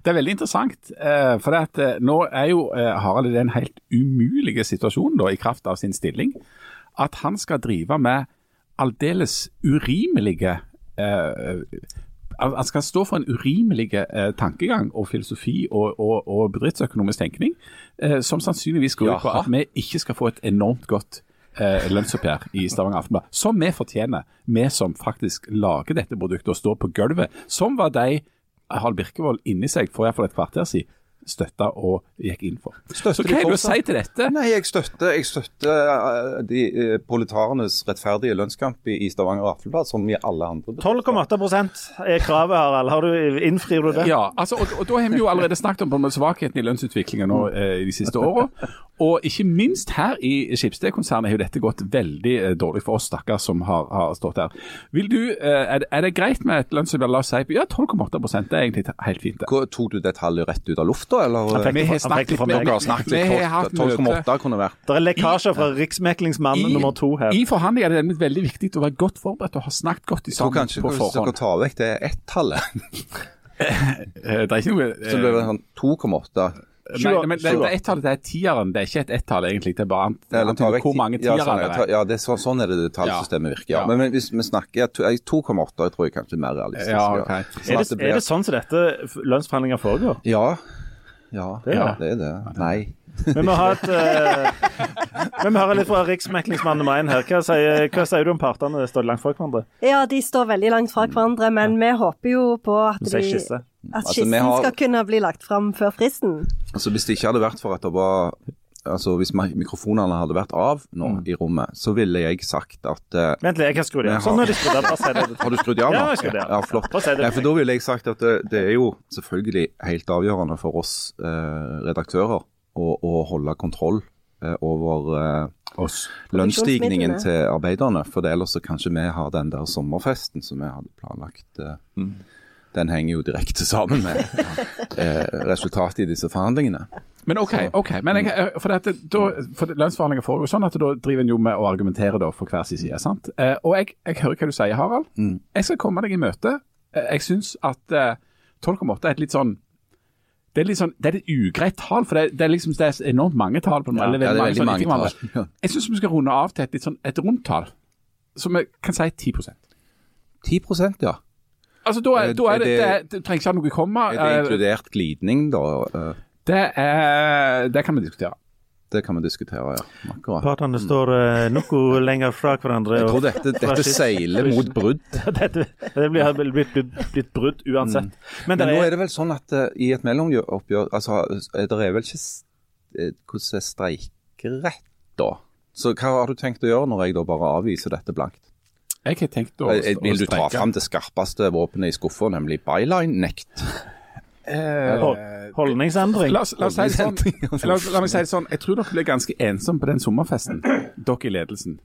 Det er veldig interessant, eh, for at, eh, nå er jo Harald i den helt umulige situasjonen da, i kraft av sin stilling, at han skal drive med aldeles urimelige eh, han skal stå for en urimelig eh, tankegang og filosofi og, og, og bedriftsøkonomisk tenkning, eh, som sannsynligvis går ut på at vi ikke skal få et enormt godt eh, lønnsoppgjør i Stavanger Aftenblad, som vi fortjener, vi som faktisk lager dette produktet og står på gulvet, som var de Harald Birkevold inni seg for iallfall et kvarter siden støtta og gikk inn for. Støtter Så hva er det å si til dette? Nei, jeg støtter, jeg støtter eh, de eh, proletarenes rettferdige lønnskamp i, i Stavanger Aftenblad, som i alle andre. 12,8 er kravet, Harald. Har du, innfrir du det? Ja, altså, og, og da har vi jo allerede snakket om på svakheten i lønnsutviklingen nå eh, i de siste åra. Og ikke minst her i Skipsted-konsernet har jo dette gått veldig eh, dårlig for oss stakkar som har, har stått der. Vil du, eh, er, det- er det greit med et lønnsoppgjør, la oss si ja 12,8 det er egentlig helt fint. Tok du det tallet rett ut av lufta, eller? Han fikk Vi har snakket litt med Dere snakket litt har hatt høyt. møte. 12,8 kunne vært. Det er lekkasjer fra Riksmeklingsmannen nummer to her. I forhandlinger er det nemlig veldig viktig å være godt forberedt og ha snakket godt Jeg tror kanskje på hvis dere tar vekk det ett-tallet, (laughs) Eh, Det er ikke noe eh, (laughs) så blir det sånn 2,8. Nei, men det, det ett-tallet, det er tieren, det er ikke et ett-tall egentlig. Det er bare annet, Eller annet hvor mange mange ja, sånn, det er. Ja, det er så, sånn er det det tallsystemet virker. Ja. Ja. Men, men hvis vi snakker ja, to- eh, 2,8 tror jeg kanskje er mer realistisk. Ja, okay. Sånn Er det, blir- er det sånn som dette lønnsforhandlinger foregår? Ja. Ja, Det er ja, det. er det. Nei. Vi må ha et eh, Vi må høre litt fra Riksmeklingsmann nummer én her. Hva sier, hva sier du om partene står langt fra hverandre? Ja, de står veldig langt fra hverandre, men vi håper jo på at, de, at Altså, skissen vi har- skal kunne bli lagt fram før fristen. Altså Hvis det ikke hadde vært for at det var Altså Hvis mikrofonene hadde vært av nå i rommet, så ville jeg sagt at uh, Vent litt, jeg kan skru det av. har- Sånn er de skrudd av. Bare si det. Har du skrudd av nå? Ja, jeg skrudde av. Ja, flott. Nei, for Da ville jeg sagt at det, det er jo selvfølgelig helt avgjørende for oss uh, redaktører å, å holde kontroll uh, over Oss. lønnsstigningen til arbeiderne. For ellers så kanskje vi har den der sommerfesten som vi hadde planlagt. eh, Den henger jo direkte sammen med eh, resultatet i disse forhandlingene. Men OK, ok, men jeg, eh, for, dette, da, for lønnsforhandlinger foregår sånn at da driver en jo med å argumentere da for hver sin side. sant? Eh, og jeg, jeg hører hva du sier, Harald. Mm. Jeg skal komme deg i møte. Eh, jeg syns at eh, 12,8 er et litt sånn det er litt sånn, det er et ugreit tall, for det, det er liksom det er enormt mange tall. på noe, Ja, eller ja, det er mange, mange tall. (laughs) Ja. Jeg syns vi skal runde av til et litt sånn et rundt tall, som vi kan si 10% 10% ja. Altså, da er, da er er det, det- det, trenger ikke ha noe komma. Er det Eh, inkludert glidning, da? Eh, Det, er, det kan vi diskutere. Det kan vi diskutere, ja. Akkurat. Partene står uh, noe lenger fra hverandre. Jeg tror dette, dette seiler mot brudd. (laughs) dette, det blir blitt, blitt, blitt brudd uansett. Men, Men det nå er, det vel sånn at uh, i et mellomoppgjør altså, Det er vel ikke hvordan er streikerett, da? Så hva har du tenkt å gjøre når jeg da bare avviser dette blankt? Jeg har tenkt å, jeg, Vil du ta fram det skarpeste våpenet i skuffa, nemlig byline-nekt? Eh, holdningsendring. La, la, oss si det sånn, la, la meg si det sånn, jeg tror dere blir ganske ensomme på den sommerfesten, dere i ledelsen.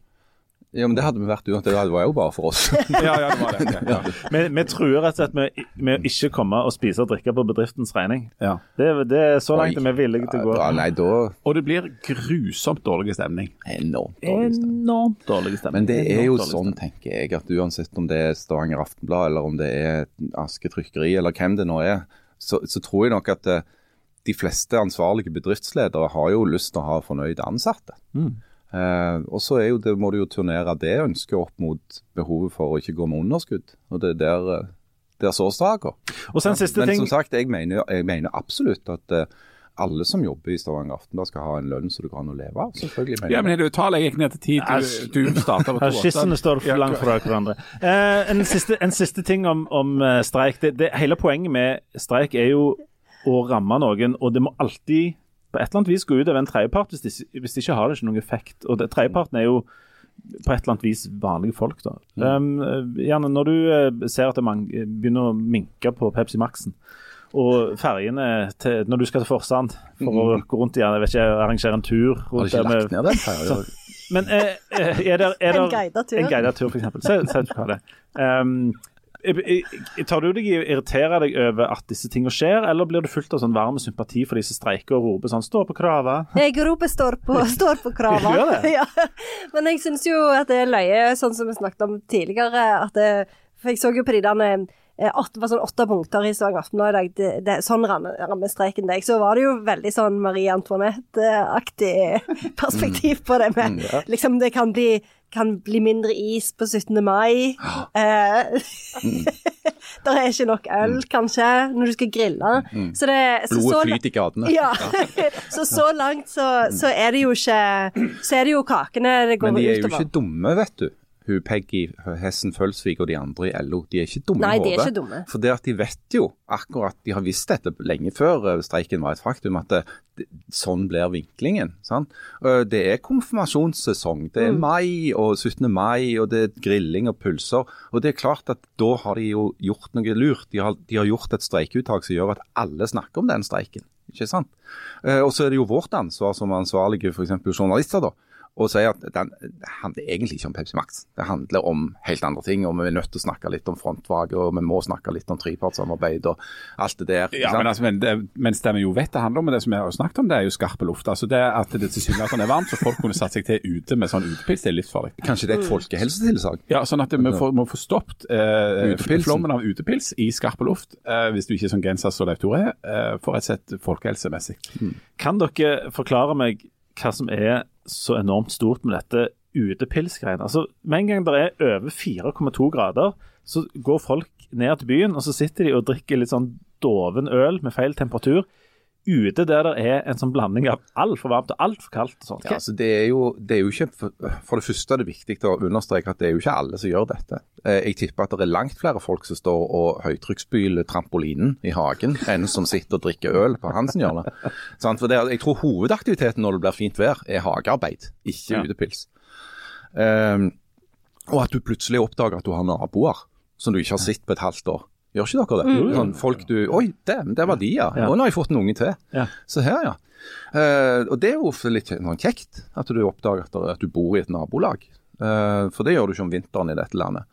Ja, men det hadde vi vært uansett. Det var jo bare for oss. (laughs) Ja, ja, det var det. Ja, ja. Vi, vi truer rett og slett med, med å ikke komme og spise og drikke på bedriftens regning. Ja. Det, det er så langt Oi. vi er villige til å gå. Ja, nei, da Og det blir grusomt dårlig stemning. Enormt. Enormt dårlig stemning. Men det er jo sånn, tenker jeg, at uansett om det er Stavanger Aftenblad, eller om det er Aske Trykkeri, eller hvem det nå er, så, så tror jeg nok at eh, de fleste ansvarlige bedriftsledere har jo lyst til å ha fornøyde ansatte. Eh, og så er jo det, må du jo turnere det ønsket opp mot behovet for å ikke gå med underskudd. Og det er der, eh, der så straka. stemning. Og så en siste Men ting. som sagt, jeg mener, jeg mener absolutt at eh, alle som jobber i Stavanger Aftenblad skal ha en lønn så det går an å leve av. Selvfølgelig mener Ja, men det jeg gikk ned til tid du, du starter på to. Skissene står for langt fra hverandre. Eh, en, siste, en siste ting om, om eh, streik. Det, det, hele poenget med streik er jo å ramme noen, og det må alltid på et eller annet vis gå ut over en tredjepart. Hvis, de- hvis de ikke har det ikke noen effekt. Og det- Tredjeparten er jo på et eller annet vis vanlige folk. da. Um, eh, gjerne Når du eh, ser at det begynner å minke på Pepsi Max-en, og ferjene til, når du skal til Forsand for å gå rundt igjen, jeg vet ikke, arrangere en tur Har du ikke med lagt ned den? ferja? (laughs) men er, eh, er det, er En det guidet tur. En guidet tur, for eksempel. Se, se hva det er. Um, tar du deg i å irritere deg over at disse tingene skjer, eller blir du fullt av sånn varm sympati for de som streiker og roper sånn 'står på krava'? Jeg roper står på, (laughs) står på det? Ja. Men jeg syns jo at det er løye, sånn som vi snakket om tidligere. At det, for jeg så jo på de der eh, åtte, var sånn åtte punkter i Stavanger Aftenblad i dag. Det, det, sånn ramme, rammer streiken deg. Så var det jo veldig sånn Marie Antoinette-aktig (laughs) perspektiv på det med liksom Det kan bli kan bli mindre is på 17. mai. Eh, (laughs) det er ikke nok øl, kanskje, når du skal grille. Så det, så, Blodet flyter i gatene. ja. (laughs) så så langt så, så er det jo ikke Så er det jo kakene det går Men de er jo utover. ikke dumme, vet du. Hun Peggy Hessen Følsvik og de andre i LO, de er ikke dumme Nei, i de hodet. For det at de vet jo akkurat, de har visst dette lenge før eh, streiken var et faktum, at det, det, sånn blir vinklingen. Sant? Eh, Det er konfirmasjonssesong. Det er Mm. mai og 17. mai, og det er grilling og pølser. Og det er klart at da har de jo gjort noe lurt. De har, de har gjort et streikeuttak som gjør at alle snakker om den streiken. Ikke sant? Eh, Og så er det jo vårt ansvar som ansvarlige f.eks. journalister, da og sier at den det handler egentlig ikke om Pepsi Max. Det handler om helt andre ting. og Vi er nødt til å snakke litt om frontfag, og vi må snakke litt om trepartssamarbeid og alt det der. Ja, men, altså, men det, mens det vi jo vet det handler om, og det som vi har snakket om, det er jo skarpe luft. Altså det at det tilsynelatende er varmt, så folk kunne satt seg til ute med sånn utepils, det er livsfarlig. Kanskje det er et folkehelsetilsag? Ja, sånn at vi får, må få stoppet eh, flommen av utepils i skarpe luft, eh, hvis du ikke er sånn genser som Leif Tore er, eh, for rett og slett folkehelsemessig. Kan dere forklare meg hva som er så enormt stort med dette utepilsgreiene? Altså, med en gang det er over 4,2 grader, så går folk ned til byen, og så sitter de og drikker litt sånn doven øl med feil temperatur. Ute der det er en sånn blanding av altfor varmt og altfor kaldt. og sånt. Ja, altså det, er jo, det er jo ikke, for, det første er det viktig å understreke at det er jo ikke alle som gjør dette. Eh, Jeg tipper at det er langt flere folk som står og høytrykksspyler trampolinen i hagen, enn som sitter og drikker øl på Hansen-hjørnet. (laughs) Sant? For det, jeg tror hovedaktiviteten når det blir fint vær, er hagearbeid, ikke Ja. utepils. Um, og at du plutselig oppdager at du har naboer som du ikke har sett på et halvt år. Gjør ikke dere det? Sånn, folk du Oi, det, det var de, ja. Ja. Nå har jeg fått en unge til. Ja. Se her, ja. Uh, og det er jo litt sånn kjekt at du oppdager at, at du bor i et nabolag. Uh, for det gjør du ikke om vinteren i dette landet.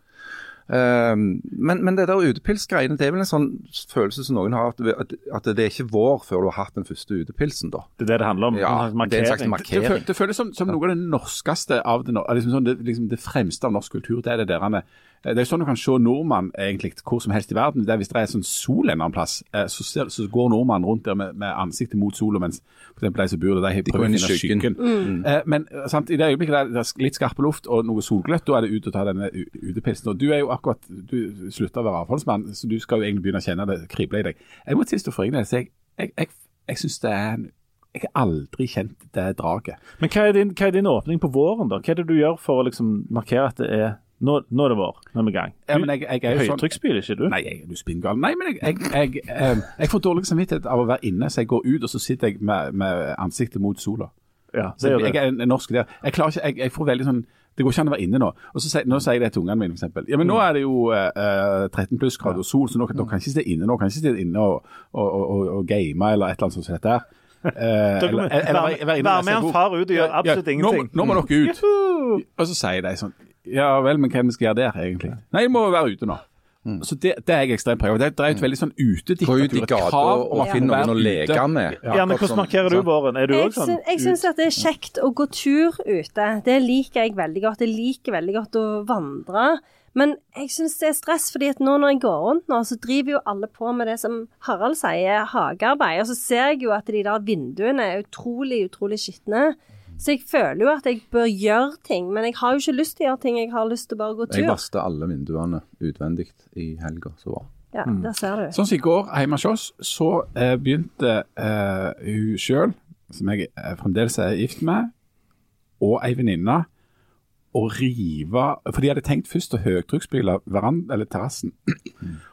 Uh, men, men det der utepilsgreiene, det er vel en sånn følelse som noen har, at, at, det er ikke vår før du har hatt den første utepilsen, da. Det er det det handler om. Ja, det er en slags markering. Det, det føles som, som noe av det norskeste av det, liksom sånn, det, liksom det fremste av norsk kultur. Det er det der er- Det er sånn du kan se nordmann egentlig hvor som helst i verden. Det er Hvis det er sånn sol en eller annen plass, eh, så, ser, så går nordmannen rundt der med, med ansiktet mot sola, mens f.eks. de som bor der, de prøver å finne skyggen. skyggen. Eh, men eh, sant, i det øyeblikket der det er litt skarpe luft og noe solgløtt, da er det ut å ta denne utepilsen. Og du er jo akkurat Du slutter å være avholdsmann, så du skal jo egentlig begynne å kjenne det krible i deg. Jeg må tilstå for egen del, så jeg, jeg, jeg, jeg syns det er en jeg har aldri kjent det draget. Men hva er, din, hva er din åpning på våren, da? Hva er det du gjør for å liksom markere at det er Nå, nå er det vår, nå er vi i gang. Ja, men jeg, jeg er jo sånn ikke du? Nei, jeg er spinngal. Nei, men jeg, jeg, jeg, jeg, jeg får dårlig samvittighet av å være inne, så jeg går ut og så sitter jeg med, med ansiktet mot sola. Ja, det gjør jeg du. er norsk der. Jeg klarer ikke, jeg, jeg får veldig sånn Det går ikke an å være inne nå. Og så Nå sier jeg det til ungene mine, f.eks. Ja, men nå er det jo eh, 13 plussgrader og sol, så nå, kan- nå kan jeg ikke sitte inne nå kan jeg ikke sitte inne og, og, og, og, game eller et eller annet sånt som dette her. Eh, lese med en far ut og gjøre absolutt Ja, ingenting. Nå, nå må dere ut. Og så sier de sånn Ja vel, men hva vi skal gjøre der, egentlig? Nei, jeg må være ute nå. Så det, det er jeg ekstremt preget av. Det er et veldig sånn utediktatur. Gå ut i gata og, at noen å leke med. Ja. men hvordan markerer du våren? Er du òg sånn? jeg syns at det er kjekt å gå tur ute. Det liker jeg veldig godt. Jeg liker veldig godt å vandre. Men jeg syns det er stress, fordi at nå når jeg går rundt nå, så driver jo alle på med det som Harald sier, hagearbeid. Og så ser jeg jo at de der vinduene er utrolig, utrolig skitne. Så jeg føler jo at jeg bør gjøre ting, men jeg har jo ikke lyst til å gjøre ting. Jeg har lyst til bare å gå Jeg tur. vasket alle vinduene utvendig i helga som var. Ja, der ser du. Sånn som i går hjemme hos oss, så eh, begynte eh, hun sjøl, som jeg eh, fremdeles er gift med, og ei venninne å rive For de hadde tenkt først å høytrykksspyle terrassen.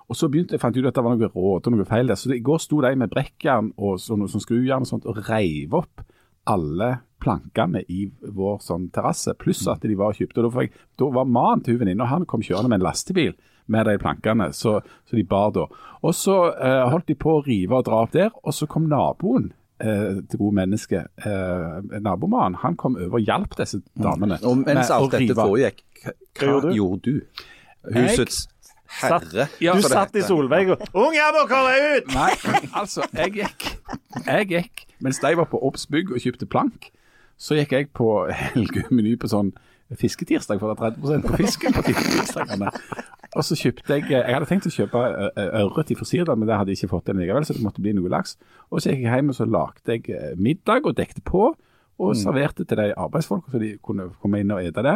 og så begynte jeg fant jeg ut at det var noe råte og noe feil der. Så det, i går sto de med brekkjern og sånn, sånn skrujern og sånt og reiv opp alle plankene i vår sånn terrasse, pluss at de var og kjøpte. Da, jeg, da var mannen til hun venninna, han kom kjørende med en lastebil med de plankene, så, så de bar da. Og så eh, holdt de på å rive og dra opp der, og så kom naboen eh, til gode menneske, eh, nabomannen, han kom over og hjalp disse damene. Og mens alt dette rive. foregikk, hva, Hva gjorde du? Husets herre. Ja, Du satt i heter. solvegg og 'Unger må komme ut!' Nei, altså, jeg gikk, jeg gikk mens de var på Obs bygg og kjøpte plank, så gikk jeg på Helge (laughs) meny på sånn fisketirsdag, for det er 30% på fisken på tirsdagene. Og så kjøpte jeg Jeg hadde tenkt å kjøpe ø- ø- ørret i Forsirdal, men det hadde jeg ikke fått til likevel, så det måtte bli noe laks. Og så gikk jeg hjem og så lagde jeg eh, middag og dekte på, og serverte til de arbeidsfolka så de kunne komme inn og ete det.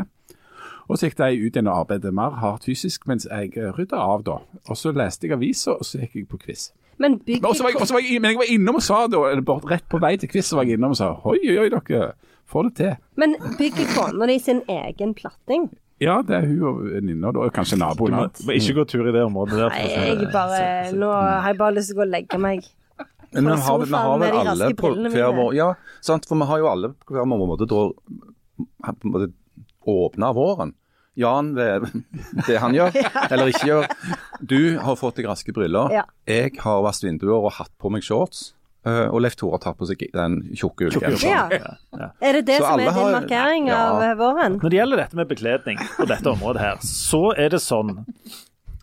Og så gikk de ut igjen og arbeidet mer hardt fysisk, mens jeg eh, rydda av da. Og så leste jeg aviser, og så gikk jeg på quiz. Men bygg Men også var jeg, også var jeg, men jeg var innom og sa da, rett på vei til quiz, så var jeg innom og sa oi, oi, oi, dere får det til. Men bygger kona di sin egen platting? Ja, det er hun og venninna, da, kanskje naboen. ikke gå tur i det området der. Nei, jeg bare Nå har jeg bare lyst til å gå og legge meg. Men vi har, vi har vel alle på hver vår Ja, sant, for vi har jo alle på hver vår måte da på måte åpna våren. Jan ved det han gjør, (laughs) eller ikke gjør. Du har fått deg raske briller. Ja. Jeg har vasket vinduer og hatt på meg shorts. eh, Og Leif Tore har tatt på seg den tjukke ullgenseren. Ja. Er det det Så som er din har- markering Ja. av eh, våren? Når det gjelder dette med bekledning på dette området her, så er det sånn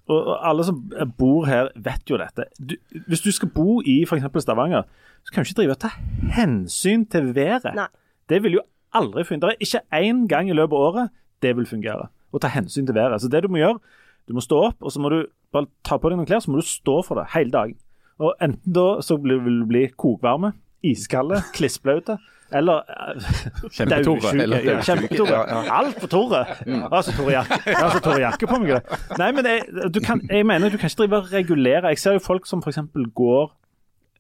og alle som bor her, vet jo dette. Du, hvis du skal bo i f.eks. Stavanger, så kan du ikke drive og ta hensyn til været. Nei. Det vil jo aldri fungere. Er ikke én gang i løpet av året det vil fungere. Å ta hensyn til været. Så det du må gjøre, du må stå opp, og så må du bare ta på deg noen klær, så må du stå for det hele dagen. Og enten da så vil du bli kokvarme, iskalde, (laughs) klissblaute, eller Kjempetore, ja, daudsjuke. Kjempetore. Ja, ja. Altfor Tore. Altså Tore Jakke. Altså, Tore Jakke på meg. det. Nei, men jeg, du kan, jeg mener du kan ikke drive og regulere. Jeg ser jo folk som f.eks. går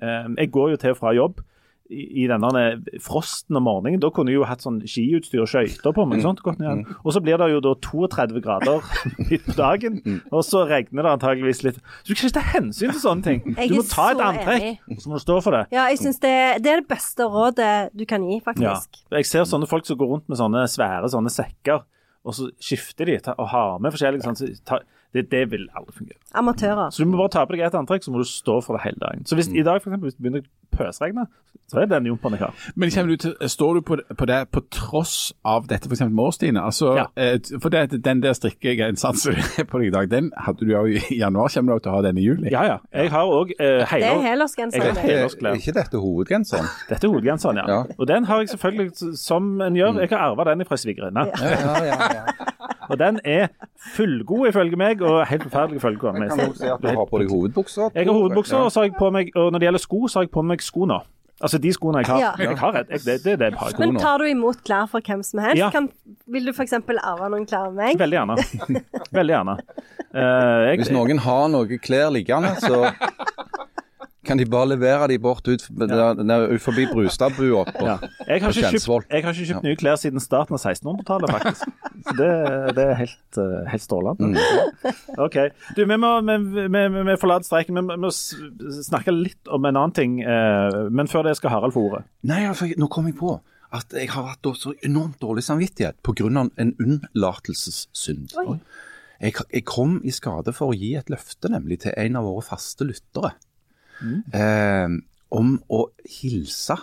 eh, Jeg går jo til og fra jobb i, i denne frosten om morgenen. Da kunne jeg jo hatt sånn skiutstyr og skøyter på meg. Sånt, gått ned. Og så blir det jo da 32 grader (laughs) midt på dagen, og så regner det antageligvis litt. Så du kan ikke ta hensyn til sånne ting. Du må ta et antrekk, antrekk, så må du stå for det. Ja, jeg syns det, det er det beste rådet du kan gi, Ja. faktisk. Jeg ser sånne folk som går rundt med sånne svære sånne sekker, og så skifter de og har med forskjellige sånne, ta, det, det vil aldri fungere. Amatører. Så du må bare ta på deg et antrekk, så må du stå for det hele dagen. Så hvis i dag for eksempel, hvis det begynner å pøsregne, så er det den jumperen jeg har. Men du til, står du på, på det på tross av dette f.eks. med årstidene? Altså, Ja. eh, for det, den der strikkegenseren som er på deg i dag, den hadde du jo i januar. Kommer du til å ha den i juli? Ja, ja. Jeg har òg eh, Det er helår. helårsgenser. Det. Er er ikke dette hovedgenseren? (laughs) Dette er hovedgenseren, ja. Ja. Og den har jeg selvfølgelig, som en gjør, jeg har arva den fra svigerinne. Ja, ja, ja. ja. Og den er fullgod ifølge meg, og helt forferdelig ifølge kona mi. Kan du si at du har på deg hovedbukser? Jeg har hovedbukser, og så har jeg på meg, og når det gjelder sko, så har jeg på meg sko nå. Altså de skoene jeg har. Ja. Jeg har et, jeg, det, det er det jeg har. Men tar du imot klær fra hvem som helst? Ja. Kan, vil du f.eks. arve noen klær av meg? Veldig gjerne. Veldig gjerne. Uh, jeg, Hvis noen har noe klær liggende, så kan de bare levere de bort ut, der, der, ut forbi Brustadbua på, ja. jeg, har ikke kjøpt, jeg har ikke kjøpt nye klær siden starten av 1600-tallet, faktisk. Så det, det er helt, eh, helt strålende. Mm. OK. Du, vi må, vi, vi, vi, forlater streiken. Vi må- vi må snakke litt om en annen ting. eh, men før det skal Harald få ordet. Nei, altså, nå kom jeg på at jeg har hatt så enormt dårlig samvittighet pga. en unnlatelsessynd. Jeg, jeg kom i skade for å gi et løfte nemlig til en av våre faste lyttere eh, om å hilse.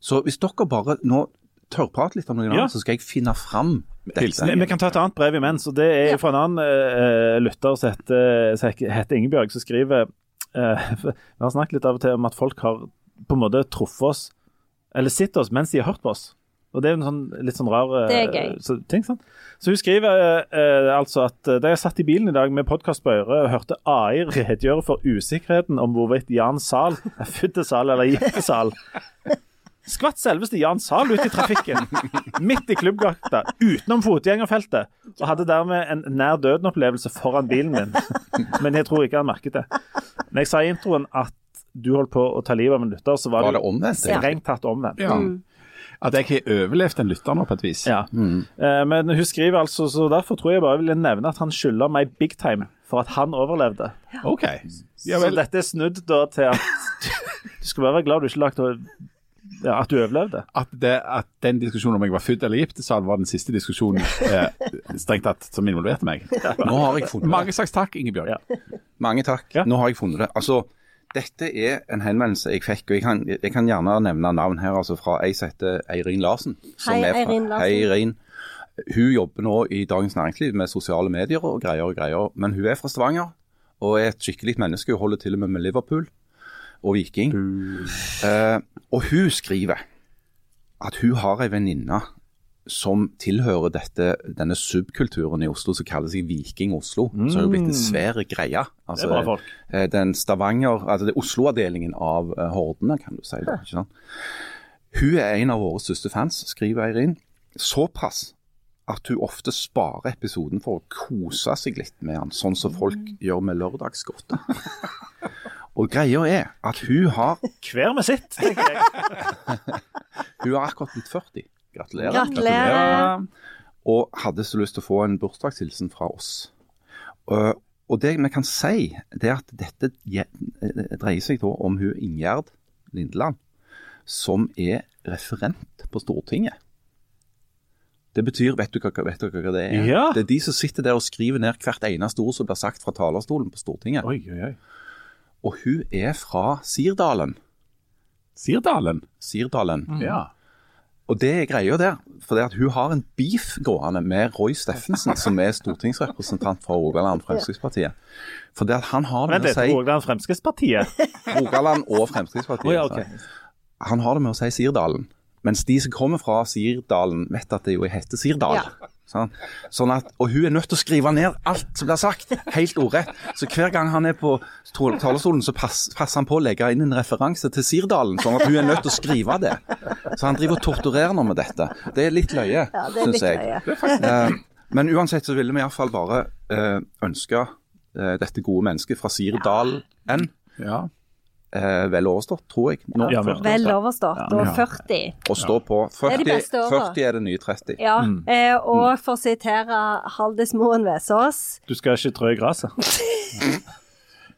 Så hvis dere bare nå tørrprater litt om noe Ja. annet, så skal jeg finne fram dette. Vi, vi kan ta et annet brev imens. og Det er fra en annen uh, lytter som heter, heter Ingebjørg, som skriver uh, (laughs) Vi har snakket litt av og til om at folk har på en måte truffet oss, eller sett oss mens de har hørt på oss. Og Det er en sånn, litt sånn rar eh, Det er gøy. Så, ting, Sånn. så hun skriver eh, altså at eh, da jeg satt i bilen i dag med podkast på øret og hørte AI redegjøre for usikkerheten om hvorvidt Jan Zahl er født til Zahl eller gift til Zahl, skvatt selveste Jan Zahl ut i trafikken, midt i Klubbgata, utenom fotgjengerfeltet, og hadde dermed en nær døden-opplevelse foran bilen min. Men jeg tror ikke han merket det. Når jeg sa i introen at du holdt på å ta livet av en lytter, så var, Var det det omvendt? Strengt tatt omvendt. Ja. At jeg har overlevd en lytter nå, på et vis. Ja. Eh, Men hun skriver altså, så derfor tror jeg bare jeg ville nevne at han skylder meg big time for at han overlevde. OK. Ja, så dette er snudd da til at du skal bare være glad du ikke lagt ja, at du overlevde. At, det, at den diskusjonen om jeg var født eller gift, så var den siste diskusjonen eh, strengt tatt som involverte meg. Nå har jeg funnet det. Mange slags takk, Ingebjørg. Ja. Mange takk. Ja. Nå har jeg funnet det. Altså, dette er en henvendelse jeg fikk, og jeg kan, jeg kan gjerne nevne navn her, altså fra ei som heter Eirin Larsen. som Hei, er fra- Eirin Larsen. Hei, Eirin. Hun jobber nå i Dagens Næringsliv med sosiale medier og greier og greier, men hun er fra Stavanger og er et skikkelig menneske. Hun holder til og med med Liverpool og Viking. Uh, og hun skriver at hun har ei venninne som tilhører dette, denne subkulturen i Oslo som kaller seg Viking Oslo. som har blitt en svær greie. Altså, Det er bra folk. eh, Den Stavanger, altså det er Oslo-avdelingen av eh, Hordene, kan du si. Da, ikke sant? Hun er en av våre største fans, skriver Eirin. Såpass at hun ofte sparer episoden for å kose seg litt med han, sånn som folk gjør med lørdagsgodte. (laughs) Og greia er at hun har, Hver med sitt, tenker jeg. (laughs) hun har akkurat blitt 40. Gratulerer. Gratulerer. Og hadde så lyst til å få en bursdagshilsen fra oss. Og, og det vi kan si, det er at dette eh, dreier seg da om hun Ingjerd Lindeland, som er referent på Stortinget. Det betyr, vet du hva, vet du hva det er? Ja. Det er de som sitter der og skriver ned hvert eneste ord som blir sagt fra talerstolen på Stortinget. Oi, oi, oi. Og hun er fra Sirdalen. Sirdalen. Sirdalen. Ja. Og det er greia der. For det at hun har en beef gående med Roy Steffensen, som er stortingsrepresentant for Rogaland Fremskrittspartiet. For det at han har det med litt, å si Rogaland Fremskrittspartiet? Rogaland og Fremskrittspartiet. Oh, ja, okay. Han har det med å si Sirdalen. Mens de som kommer fra Sirdalen, vet at det jo heter Sirdal. Ja. Sånn. Sånn at, og hun er nødt til å skrive ned alt som blir sagt, helt ordrett. Så hver gang han er på talerstolen, så pass, passer han på å legge inn en referanse til Sirdalen, sånn at hun er nødt til å skrive det. Så han driver og torturerer nå med dette. Det er litt løye, Ja, syns jeg. løye. Eh, men uansett så ville vi iallfall bare eh, ønske eh, dette gode mennesket fra Sirdalen ja. Eh, vel overstått, tror jeg. Nå, Ja. Vel overstått. Ja. Og 40. og stå på 40 er de 40, beste 40 er det nye 30. Ja, eh, og for å sitere Haldis Moen Vesaas Du skal ikke trø i gresset. (laughs)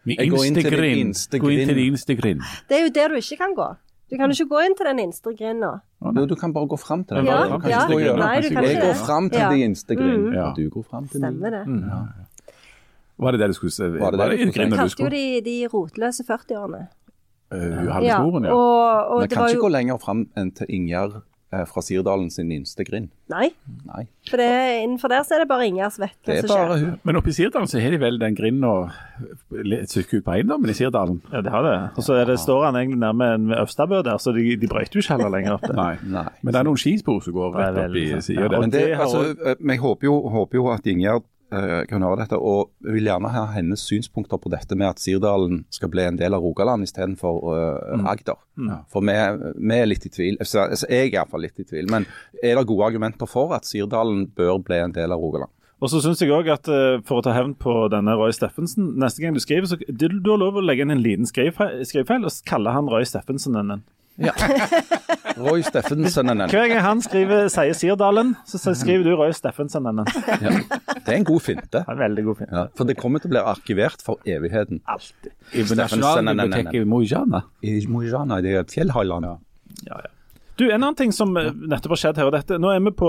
Jeg går inn til din grind. Gå inn til grind. din inste grind. Det er jo der du ikke kan gå. Du kan jo ikke gå inn til den innerste grinda. Jo, du kan bare gå fram til den. Ja, Du kan ja. ikke gå gjennom. Nei, du kan jeg ikke går det. fram til Ja. den inste grind, Mm. Ja. og du går fram til Stemmer det. Var det det du skulle si? Var det det du skulle si? grinda du Kalte jo skulle? de de rotløse 40-årene. Uh, Halvesmoren, ja. og, og Men det kan ikke jo gå lenger fram enn til Ingjerd eh, fra Sirdalen sin minste grind. Nei, Nei, for det, innenfor der så er det bare hva er som skjer. hun. Men oppe i Sirdalen så har de vel den grinda et stykke ut på eiendommen i Sirdalen? Ja, det har det. Og så er det, står han egentlig nærme en Øvstabø der, så de, de brøyter jo ikke heller lenger opp det. (laughs) Nei. Nei. Men det er noen skispor som går rett opp i sida Ja, der. Men det, altså, eh, men jeg håper jo, håper jo at Ingjerd eh, kan høre dette, og jeg vil gjerne ha hennes synspunkter på dette med at Sirdalen skal bli en del av Rogaland istedenfor uh, Agder. For vi, vi er litt i tvil. Altså, altså, jeg er iallfall litt i tvil. Men er det gode argumenter for at Sirdalen bør bli en del av Rogaland? Og så synes jeg også at eh, for å ta hevn på denne Roy Steffensen Neste gang du skriver, så du, du har lov å legge inn en liten skrivefeil, skrivefeil og kalle han Roy Steffensen. en. (laughs) Roy Steffensen. Hver gang han skriver, sier Sirdalen, så så skriver du Roy Steffensen. en. Ja. Det er en god finte. En veldig god finte. Ja, for det kommer til å bli arkivert for evigheten. Alltid. I Nasjonalbiblioteket i Mojana. i Mojana, det er fjellhallene. Ja, ja. Du, En annen ting som eh, nettopp har skjedd her, og dette, nå er vi på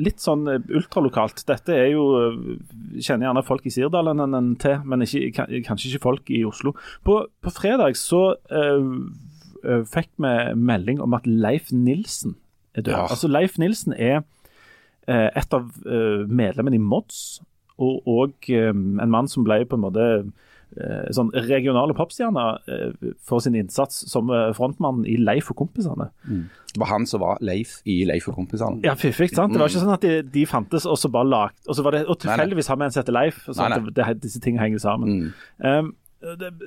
litt sånn eh, ultralokalt. Dette er jo eh, Kjenner gjerne folk i Sirdalen en, en til, men ikke, kanskje ikke folk i Oslo. På, på fredag så eh, fikk vi melding om at Leif Nilsen er død. Ja. Altså Leif Nilsen er eh, et av eh, medlemmene i Mods, og, og eh, en mann som ble på en måte eh, sånn regionale popstjerner eh, for sin innsats som eh, frontmann i Leif og kompisene. Det var han som var Leif i Leif og kompisene. Ja, fiffig, sant? Det var ikke sånn at de, de fantes, og så bare lagt Og så var det, og tilfeldigvis har vi en som heter Leif. Sånn nei. det, det, disse tingene henger sammen. Mm. Um,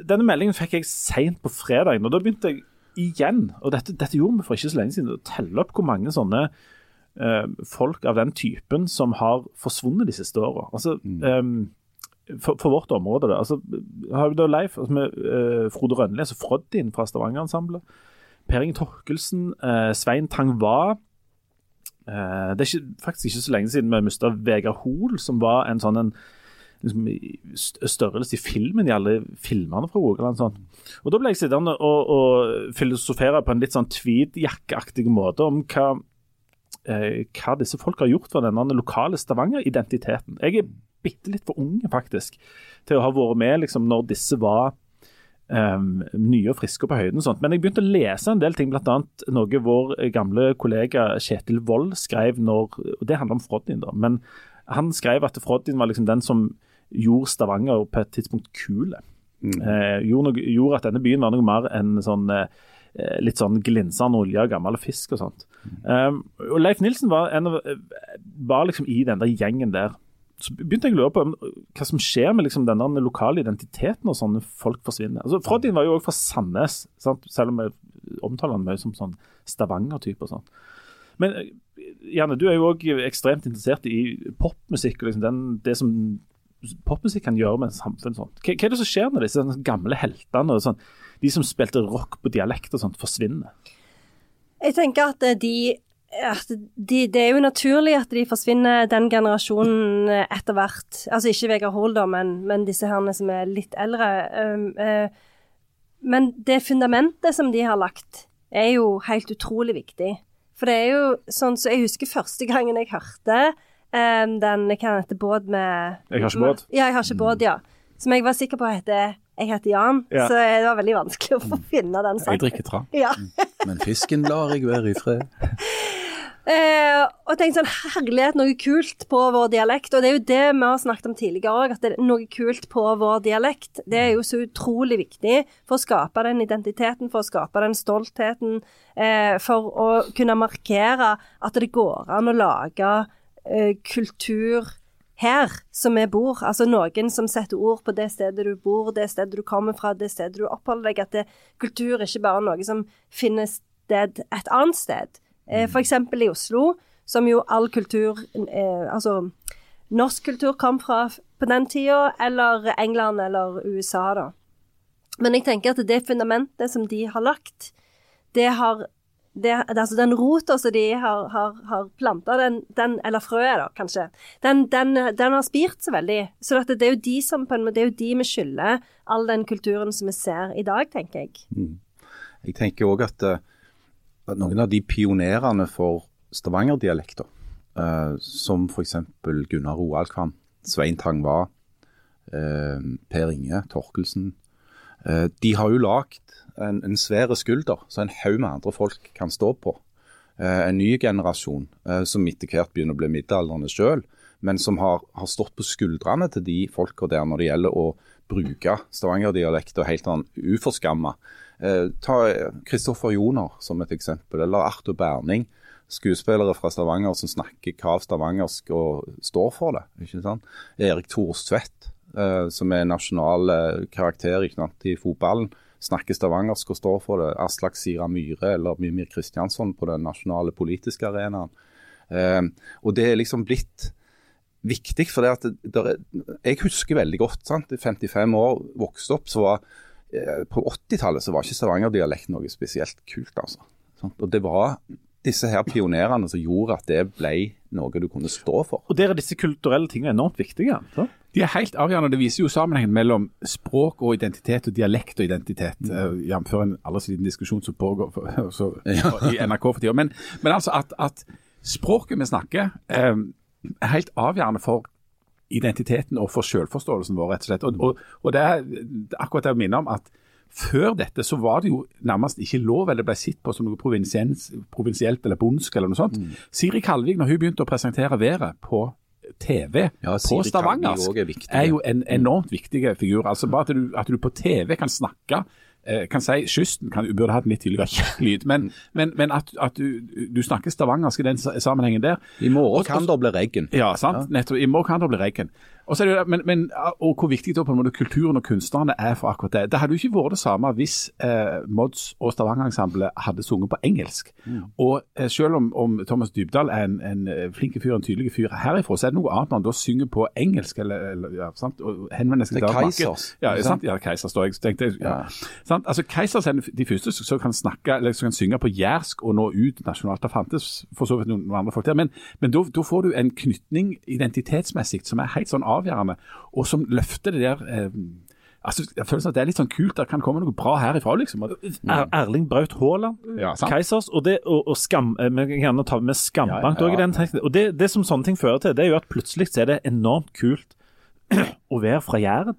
denne meldingen fikk jeg seint på fredagen, og da begynte jeg igjen, og dette, dette gjorde vi for ikke så lenge siden, å telle opp hvor mange sånne eh, folk av den typen som har forsvunnet de siste åra. Altså, um, for, for vårt område, da. Altså, har vi da Leif, altså med eh, Frode Rønli, altså Froddin fra Stavanger-ensemblet. Per Inge Torkelsen, eh, Svein Tangva. Eh, det er ikke, faktisk ikke så lenge siden vi mista Vegard Hoel, som var en sånn en liksom, størrelse i filmen i alle filmene fra Rogaland. Sånn. Og Da ble jeg sittende og, og filosofere på en litt sånn tweedjakkeaktig måte om hva, eh, hva disse folk har gjort for denne lokale Stavanger-identiteten. Jeg er bitte litt for unge, faktisk, til å ha vært med liksom, når disse var um, nye og friske på høyden. og sånt. Men jeg begynte å lese en del ting, bl.a. noe vår gamle kollega Kjetil Wold skrev når og Det handler om Froddin, da. Men han skrev at Froddin var liksom den som gjorde Stavanger på et tidspunkt kule. Eh, gjorde, noe, gjorde at denne byen var noe mer enn sånn eh, litt sånn glinsende olje og gammel fisk og sånt. Um, og Leif Nilsen var, en av, var liksom i den der gjengen der. Så begynte jeg å lure på hva som skjer med liksom denne lokale identiteten når sånne folk forsvinner. Altså, Froddin var jo også fra Sandnes, sant? selv om jeg omtaler han mye som sånn Stavanger-type. og sånn. Men eh, Janne, du er jo òg ekstremt interessert i popmusikk. og liksom den, det som popmusikk kan gjøre med samfunn. Sånn. Hva, hva er det som skjer når disse gamle heltene og sånn, de som spilte rock på dialekt og sånt, forsvinner? Jeg tenker at de, at de Det er jo naturlig at de forsvinner, den generasjonen eh, etter hvert. Altså ikke Vegard Hoel, da, men, men disse herrene som er litt eldre. Um, eh, men det fundamentet som de har lagt, er jo helt utrolig viktig. For det er jo sånn så Jeg husker første gangen jeg hørte um, den Hva heter båt med Jeg har ikke båt. Ja, jeg har ikke båt, ja. Som jeg var sikker på heter Jeg heter Jan. Ja. Så det var veldig vanskelig å få finne den Jeg drikker tran. Ja. Men fisken lar jeg være i fred. (laughs) Eh, og tenk sånn, herlighet, noe kult på vår dialekt. Og det er jo det vi har snakket om tidligere òg, at det er noe kult på vår dialekt. Det er jo så utrolig viktig for å skape den identiteten, for å skape den stoltheten. Eh, for å kunne markere at det går an å lage eh, kultur her som vi bor. Altså noen som setter ord på det stedet du bor, det stedet du kommer fra, det stedet du oppholder deg. At det, kultur er ikke bare noe som finner sted et annet sted. Eh, for eksempel i Oslo, som jo all kultur eh, Altså norsk kultur kom fra på den tida, eller England eller USA, da. Men jeg tenker at det fundamentet som de har lagt, det har det, det, altså den rota som de har, har, har planta, den, den, eller frøet, da, kanskje, den, den, den har spirt så veldig. Så det er jo de som det er jo de vi skylder all den kulturen som vi ser i dag, tenker jeg. Jeg tenker òg at, eh, at noen av de pionerene for stavangerdialekter, uh, som f.eks. Gunnar Roalkvam, Svein Tangva, uh, Per Inge Torkelsen, eh, de har jo lagd en, en svære skulder så en haug med andre folk kan stå på. Eh, en ny generasjon eh, som etter hvert begynner å bli middelaldrende sjøl, men som har, har stått på skuldrene til de folka der når det gjelder å bruke stavangerdialekta helt sånn uforskamma. Eh, ta Kristoffer Joner som et eksempel, eller Arthur Berning. Skuespillere fra Stavanger som snakker hva stavangersk og står for det. ikke sant? Erik Thorstvedt, eh, som er nasjonal eh, karakter i fotballen, snakker stavangersk og står for det. Aslak Sira Myhre eller Mimir Kristiansson på den nasjonale politiske arenaen. Eh, og det er liksom blitt viktig, for det at det, er, jeg husker veldig godt. sant? I 55 år vokste opp, så var eh, på 80-tallet så var ikke stavangerdialekt noe spesielt kult. altså. Og det var disse her pionerene som gjorde at det ble noe du kunne stå for. Og der er disse kulturelle tingene enormt viktige. Så. De er helt avgjørende. Det viser jo sammenhengen mellom språk og identitet, og dialekt og identitet. Mm. Jf. en aldri siden liten diskusjon som pågår for, (laughs) så, i NRK for tida. Men, men altså at, at språket vi snakker, eh, er helt avgjørende for identiteten og for selvforståelsen vår, rett og slett. Og, og, og det er akkurat det jeg minner om at før dette så var det jo nærmest ikke lov, eller ble sett på som noe provinsielt eller bondsk eller noe sånt. Siri Kalvik, når hun begynte å presentere været på TV Ja, på stavangersk, er er jo en enormt viktig figur. Altså Bare at du, at du på TV kan snakke eh, kan si Kysten kan, burde hatt litt tydeligere (laughs) lyd, men, men, men at, at du, du snakker stavangersk i den sammenhengen der I morgen kan det bli regn. ja, sant. Nettopp. I morgen kan det bli regn. Og, er det, men, men, og hvor viktig da på en måte kulturen og kunstnerne er for akkurat det. Det hadde jo ikke vært det samme hvis eh, Mods og Stavanger-ensemblet hadde sunget på engelsk. Og eh, selv om, om Thomas Dybdahl er en, en eh, flink fyr, en tydelig fyr herifra, så er det noe annet når han da synger på engelsk, eller, eller ja, sant? og henvender seg Det er til Keisers. Ja, sant? Ja, Keisers, da. Jeg tenkte, ja. ja. Altså, Keisers er de første som kan snakke, eller som kan synge på jærsk og nå ut nasjonalt. Det fantes for så vidt noen, noen andre folk der, men, men da, får du en knytning identitetsmessig som er helt sånn avgjørende, og som løfter det der eh, altså, jeg føler sånn at Det er litt sånn kult, det kan komme noe bra herifra, liksom. Og- Er, Erling Braut Haaland, Ja. Keisers, og, det, og, og skam, eh, vi kan ta med Skambank Ja, ja, ja. Og det, det som sånne ting fører til, det er jo at plutselig så er det enormt kult (clears throat) å være fra Jæren.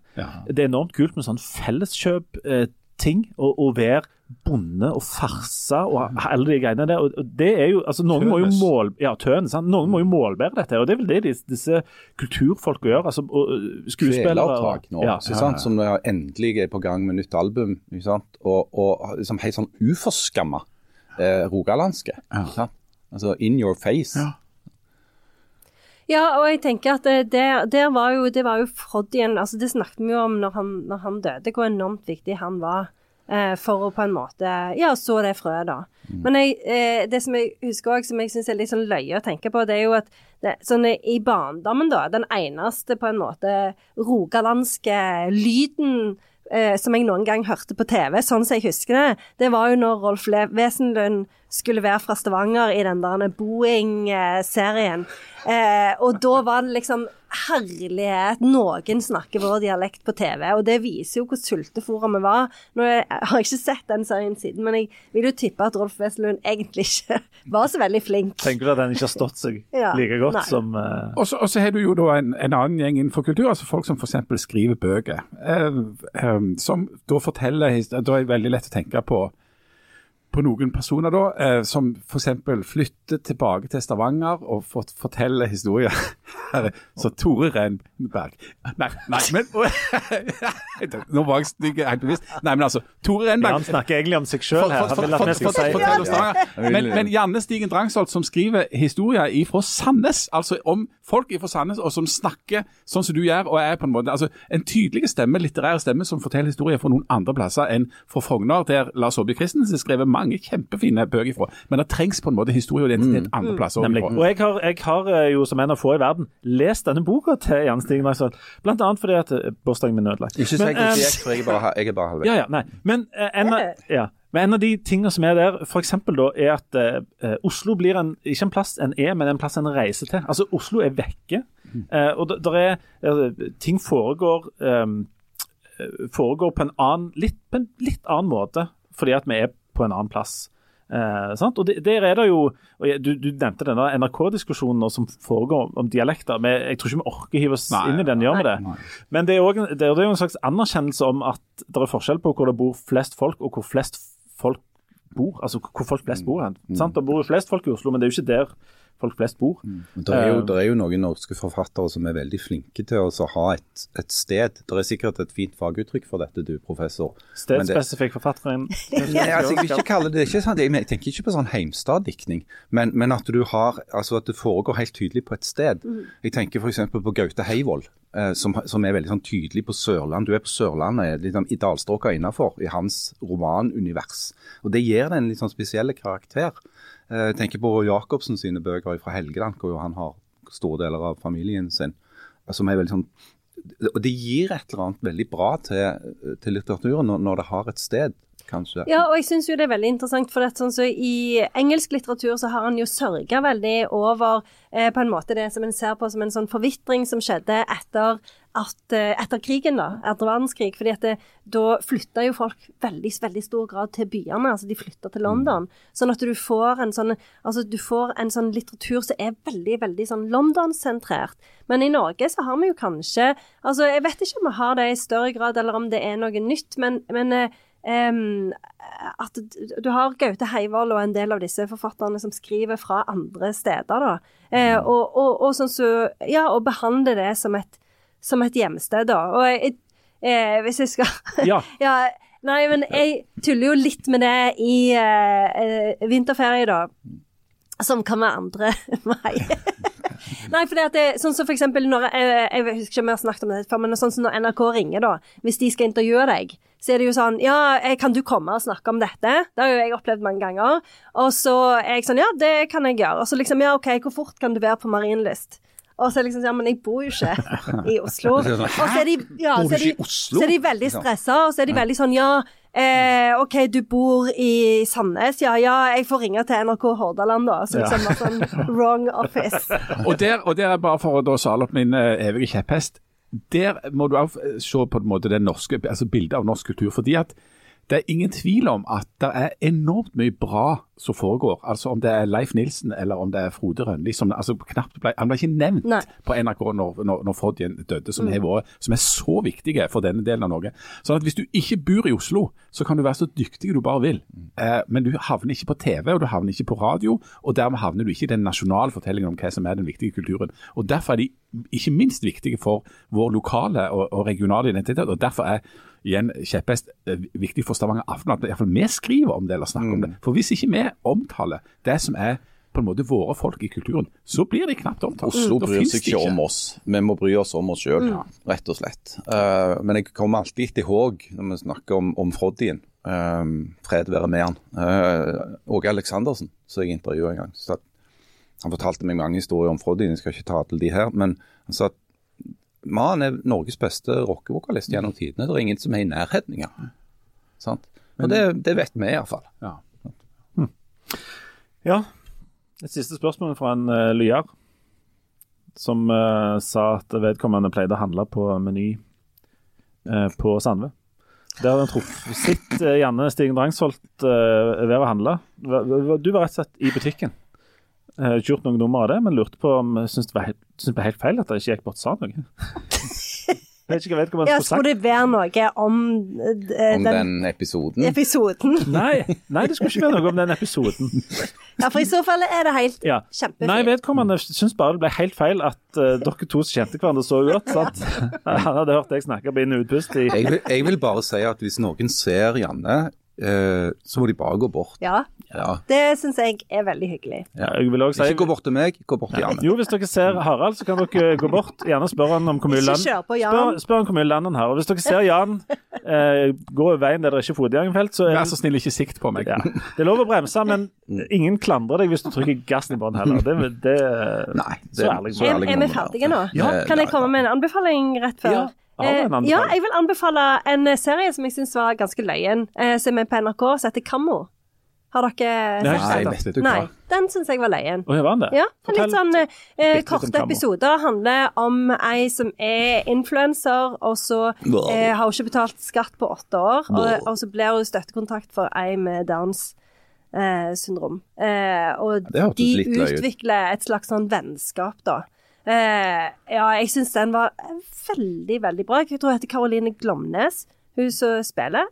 Det er enormt kult med sånn felleskjøp-ting, og å være bonde og farse og alle de greiene der. Og det er jo, altså Noen må jo mål, ja, tøn, sant? Noen må jo målbære dette, og det er vel det disse, disse kulturfolka gjør. altså og Skuespillere. Kvelertak nå, ja, ikke sant? som er endelig er på gang med nytt album. Ikke sant? Og, og liksom helt sånn uforskamma eh, rogalandske. Altså in your face. Ja. Ja, og jeg tenker at det, der, der var jo, det var jo igjen. Altså, det snakket vi jo om når han, når han døde, hvor enormt viktig han var eh, for å på en måte Ja, så det frøet, da. Men jeg, eh, det som jeg husker òg, som jeg syns er litt sånn løye å tenke på, det er jo at det, sånn i barndommen, da, den eneste på en måte rogalandske lyden eh, som jeg noen gang hørte på TV, sånn som jeg husker det, det var jo når Rolf Le Wesenlund skulle være fra Stavanger i den der Boeing-serien. Eh, og da var det liksom herlighet, noen snakker vår dialekt på TV. Og det viser jo hvor sultefòra vi var. Nå jeg, jeg har ikke sett den serien siden, men jeg vil jo tippe at Rolf Wesenlund egentlig ikke (laughs) var så veldig flink. Tenker du at den ikke har stått seg Ja, like godt nei. som uh... Og så har du jo da en, en annen gjeng innenfor kultur, altså folk som f.eks. skriver bøker. Uh, um, som da forteller Da er det veldig lett å tenke på på noen personer da, eh, som f.eks. flytter tilbake til Stavanger og fort, forteller historier. (laughs) Er- Så Tore Renberg Nei, nei men (laughs) Nå var jeg stygg helt bevisst. Nei, men altså, Tore Renberg Han snakker egentlig om seg sjøl her. Han vil at vi skal si. Men, men Janne Stigen Drangsholt som skriver historier ifra Sandnes, altså om folk ifra Sandnes, og som snakker sånn som du gjør, og er på en måte altså en tydelig stemme, litterær stemme, som forteller historier fra noen andre plasser enn fra Frogner, der Lars Aabye Christensen har skrevet mange kjempefine bøker fra. Men det trengs på en måte historie og identitet andre plasser. Nemlig. Og jeg har, jeg har eh, jo som en av få i verden lest denne boka til Jan Stigen Drangsvold. Blant annet fordi at eh, bursdagen min er ødelagt. Ikke si hvordan eh, for jeg er bare, jeg er bare halvveis. Ja, ja, nei. Men, eh, en, ja. Men en av de tingene som er der, for eksempel da, er at eh, Oslo blir en, ikke en plass en er, men en plass en reiser til. Altså, Oslo er vekke. Eh, og der er er Ting foregår foregår på en annen litt, på en litt annen måte, fordi at vi er på en annen plass. Eh, sant? Og det, Der er det jo Du, du nevnte denne NRK-diskusjonen som foregår om, om dialekter. Men jeg tror ikke vi orker hive oss Nei, inn i den, gjør vi det? nei. Men det er også, det er jo en slags anerkjennelse om at det er forskjell på hvor det bor flest folk, og hvor flest folk bor. Altså hvor folk flest bor hen. Sant? Det bor jo flest folk i Oslo, men det er jo ikke der folk flest bor. Det er, jo, det er jo noen norske forfattere som er veldig flinke til å ha et, et sted. Det er sikkert et fint faguttrykk for dette, du professor. Stedspesifikk Stedsspesifikk (laughs) altså, jeg vil ikke kalle det, det ikke sånn, jeg, jeg tenker ikke på sånn Heimstad-diktning, men, men at du har, altså at det foregår helt tydelig på et sted. Jeg tenker f.eks. på Gaute Heivold, eh, som, som er veldig sånn tydelig på Sørland. Du er på Sørlandet, liksom, i dalstråka innafor, i hans romanunivers. Og Det gir det en litt sånn spesiell karakter. Eh, Jeg tenker på Jacobsen sine bøker fra Helgeland, hvor han har store deler av familien sin. Som er veldig sånn og Det gir et eller annet veldig bra til, til litteraturen når, når det har et sted, kanskje. Ja, og jeg syns jo det er veldig interessant, for at sånn så i engelsk litteratur så har han jo sørga veldig over eh, på en måte det som en ser på som en sånn forvitring som skjedde etter at, eh, etter krigen, da, etter verdenskrig. fordi at det, da flytta jo folk veldig veldig stor grad til byene. altså De flytta til London. Sånn at du får en sånn altså du får en sånn litteratur som er veldig veldig sånn London-sentrert. Men i Norge så har vi jo kanskje altså Jeg vet ikke om vi har det i større grad, eller om det er noe nytt, men, men Em, at du har Gaute Heivold og en del av disse forfatterne som skriver fra andre steder, da. Eh, og, og, og sånn så Ja, og behandler det som et, som et hjemsted, da. Og jeg, eh, hvis jeg skal (laughs) Ja. ja, Nei, men jeg tuller jo litt med det i eh, vinterferie, da. Som kan være andre (laughs) veier. Nei, for det at det, sånn som for eksempel når jeg, jeg husker ikke om jeg har snakket om det før, men sånn som når NRK ringer, da. Hvis de skal intervjue deg, så er det jo sånn Ja, eh, kan du komme og snakke om dette? Det har jo jeg opplevd mange ganger. Og så er jeg sånn Ja, det kan jeg gjøre. Og så liksom Ja, OK, hvor fort kan du være på Marienlyst? Og så er det liksom sånn, Ja, men jeg bor jo ikke i Oslo. Og så er de, ja, så er de, så er de veldig stressa, og så er de veldig sånn Ja, eh, OK, du bor i Sandnes. Ja, ja, jeg får ringe til NRK Hordaland, da. Så liksom var sånn wrong office. (laughs) Og der, og der er bare for å da sale opp min eh, evige kjepphest. Der må du også eh, se på en måte det norske, altså bildet av norsk kultur. fordi at det er ingen tvil om at det er enormt mye bra som foregår. Altså Om det er Leif Nilsen eller om det er Frode Rønli. Som, altså knapt ble, han ble ikke nevnt Nei. på NRK når, når, når Frodjen døde, som, har vært, som er så viktige for denne delen av Norge. Sånn at Hvis du ikke bor i Oslo, så kan du være så dyktig du bare vil. Eh, men du havner ikke på TV, og du havner ikke på radio, og dermed havner du ikke i den nasjonale fortellingen om hva som er den viktige kulturen. Og Derfor er de ikke minst viktige for vår lokale og, og regionale identitet. og Derfor er igjen kjepphest eh, viktig for Stavanger Aftenblad. at i hvert fall Vi skriver om det eller snakker om det. For hvis ikke vi omtaler det som er på en måte våre folk i kulturen, så blir de knapt omtalt. Oslo bryr seg ikke om oss. Vi må bry oss om oss sjøl, rett og slett. Uh, men jeg kommer alltid til håp når vi snakker om, om Froddien. Um, fred være med han. Uh, Åge Aleksandersen, som jeg intervjuet en gang. Så han fortalte meg mange historier om Froddien. jeg skal ikke ta til de her. Men han sa at mannen er Norges beste rockevokalist gjennom tidene. Det er ingen som er i nærheten engang. Sant? Og det, det vet vi iallfall. Ja. Ja. Et siste spørsmål fra en uh, lyer som uh, sa at vedkommende pleide å handle på Meny uh, på Sandve. Der hadde han truffet sitt uh, Janne Stigen Drangsholt uh, ved å handle. Du var rett og slett i butikken. Uh, ikke gjort noe nummer av det, men lurte på om syntes det var helt, syntes det var helt feil at jeg ikke gikk bort og sa noe. (laughs) Jeg ikke skulle skulle det være noe om uh, Om den, den episoden. episoden? (laughs) Nei, nei, det skulle ikke være noe om den episoden. Ja, for i så fall er det helt Ja. kjempefint. Nei, vedkommende syns bare det ble helt feil at uh, dere to kjente hverandre så godt. Sant? Han hadde hørt deg snakke på inn- og utpust i Jeg vil, jeg vil bare si at hvis noen ser Janne, eh, så må de bare gå bort. Ja, Ja. det syns jeg er veldig hyggelig. ja, Jeg vil også si Ikke gå bort til meg, gå bort til Janne. Jo, hvis dere ser Harald, så kan dere gå bort. Gjerne spør han om hvor mye land Jan. Spør, spør han hvor mye land han har. Og hvis dere ser Jan eh, gå veien der det ikke er fotgjengerfelt, så er Vær så snill, ikke sikt på meg. ja, Det er lov å bremse, men ingen klandrer deg hvis du trykker gassen i bånn heller. Det, det, Nei, det- så ærlig. så Er, ærlig er er vi vi ferdige nå? Ja. Kan jeg komme med en anbefaling rett før? Eh, ja, jeg vil anbefale en eh, serie som jeg syns var ganske løyen, eh, som er på NRK, som heter Kammo. Har dere Nei, sett Nei, den? vet du hva. Nei, den syns jeg var løyen. Oh, var det? Ja, en litt sånn eh, korte episoder. Handler om ei som er influenser, og så eh, har hun ikke betalt skatt på åtte år. Og, og så blir hun støttekontakt for ei med Downs eh, syndrom. Eh, og de utvikler et slags sånn vennskap, da. Eh, ja, jeg syns den var veldig, veldig bra. Jeg tror hun heter Karoline Glomnes, hun som spiller.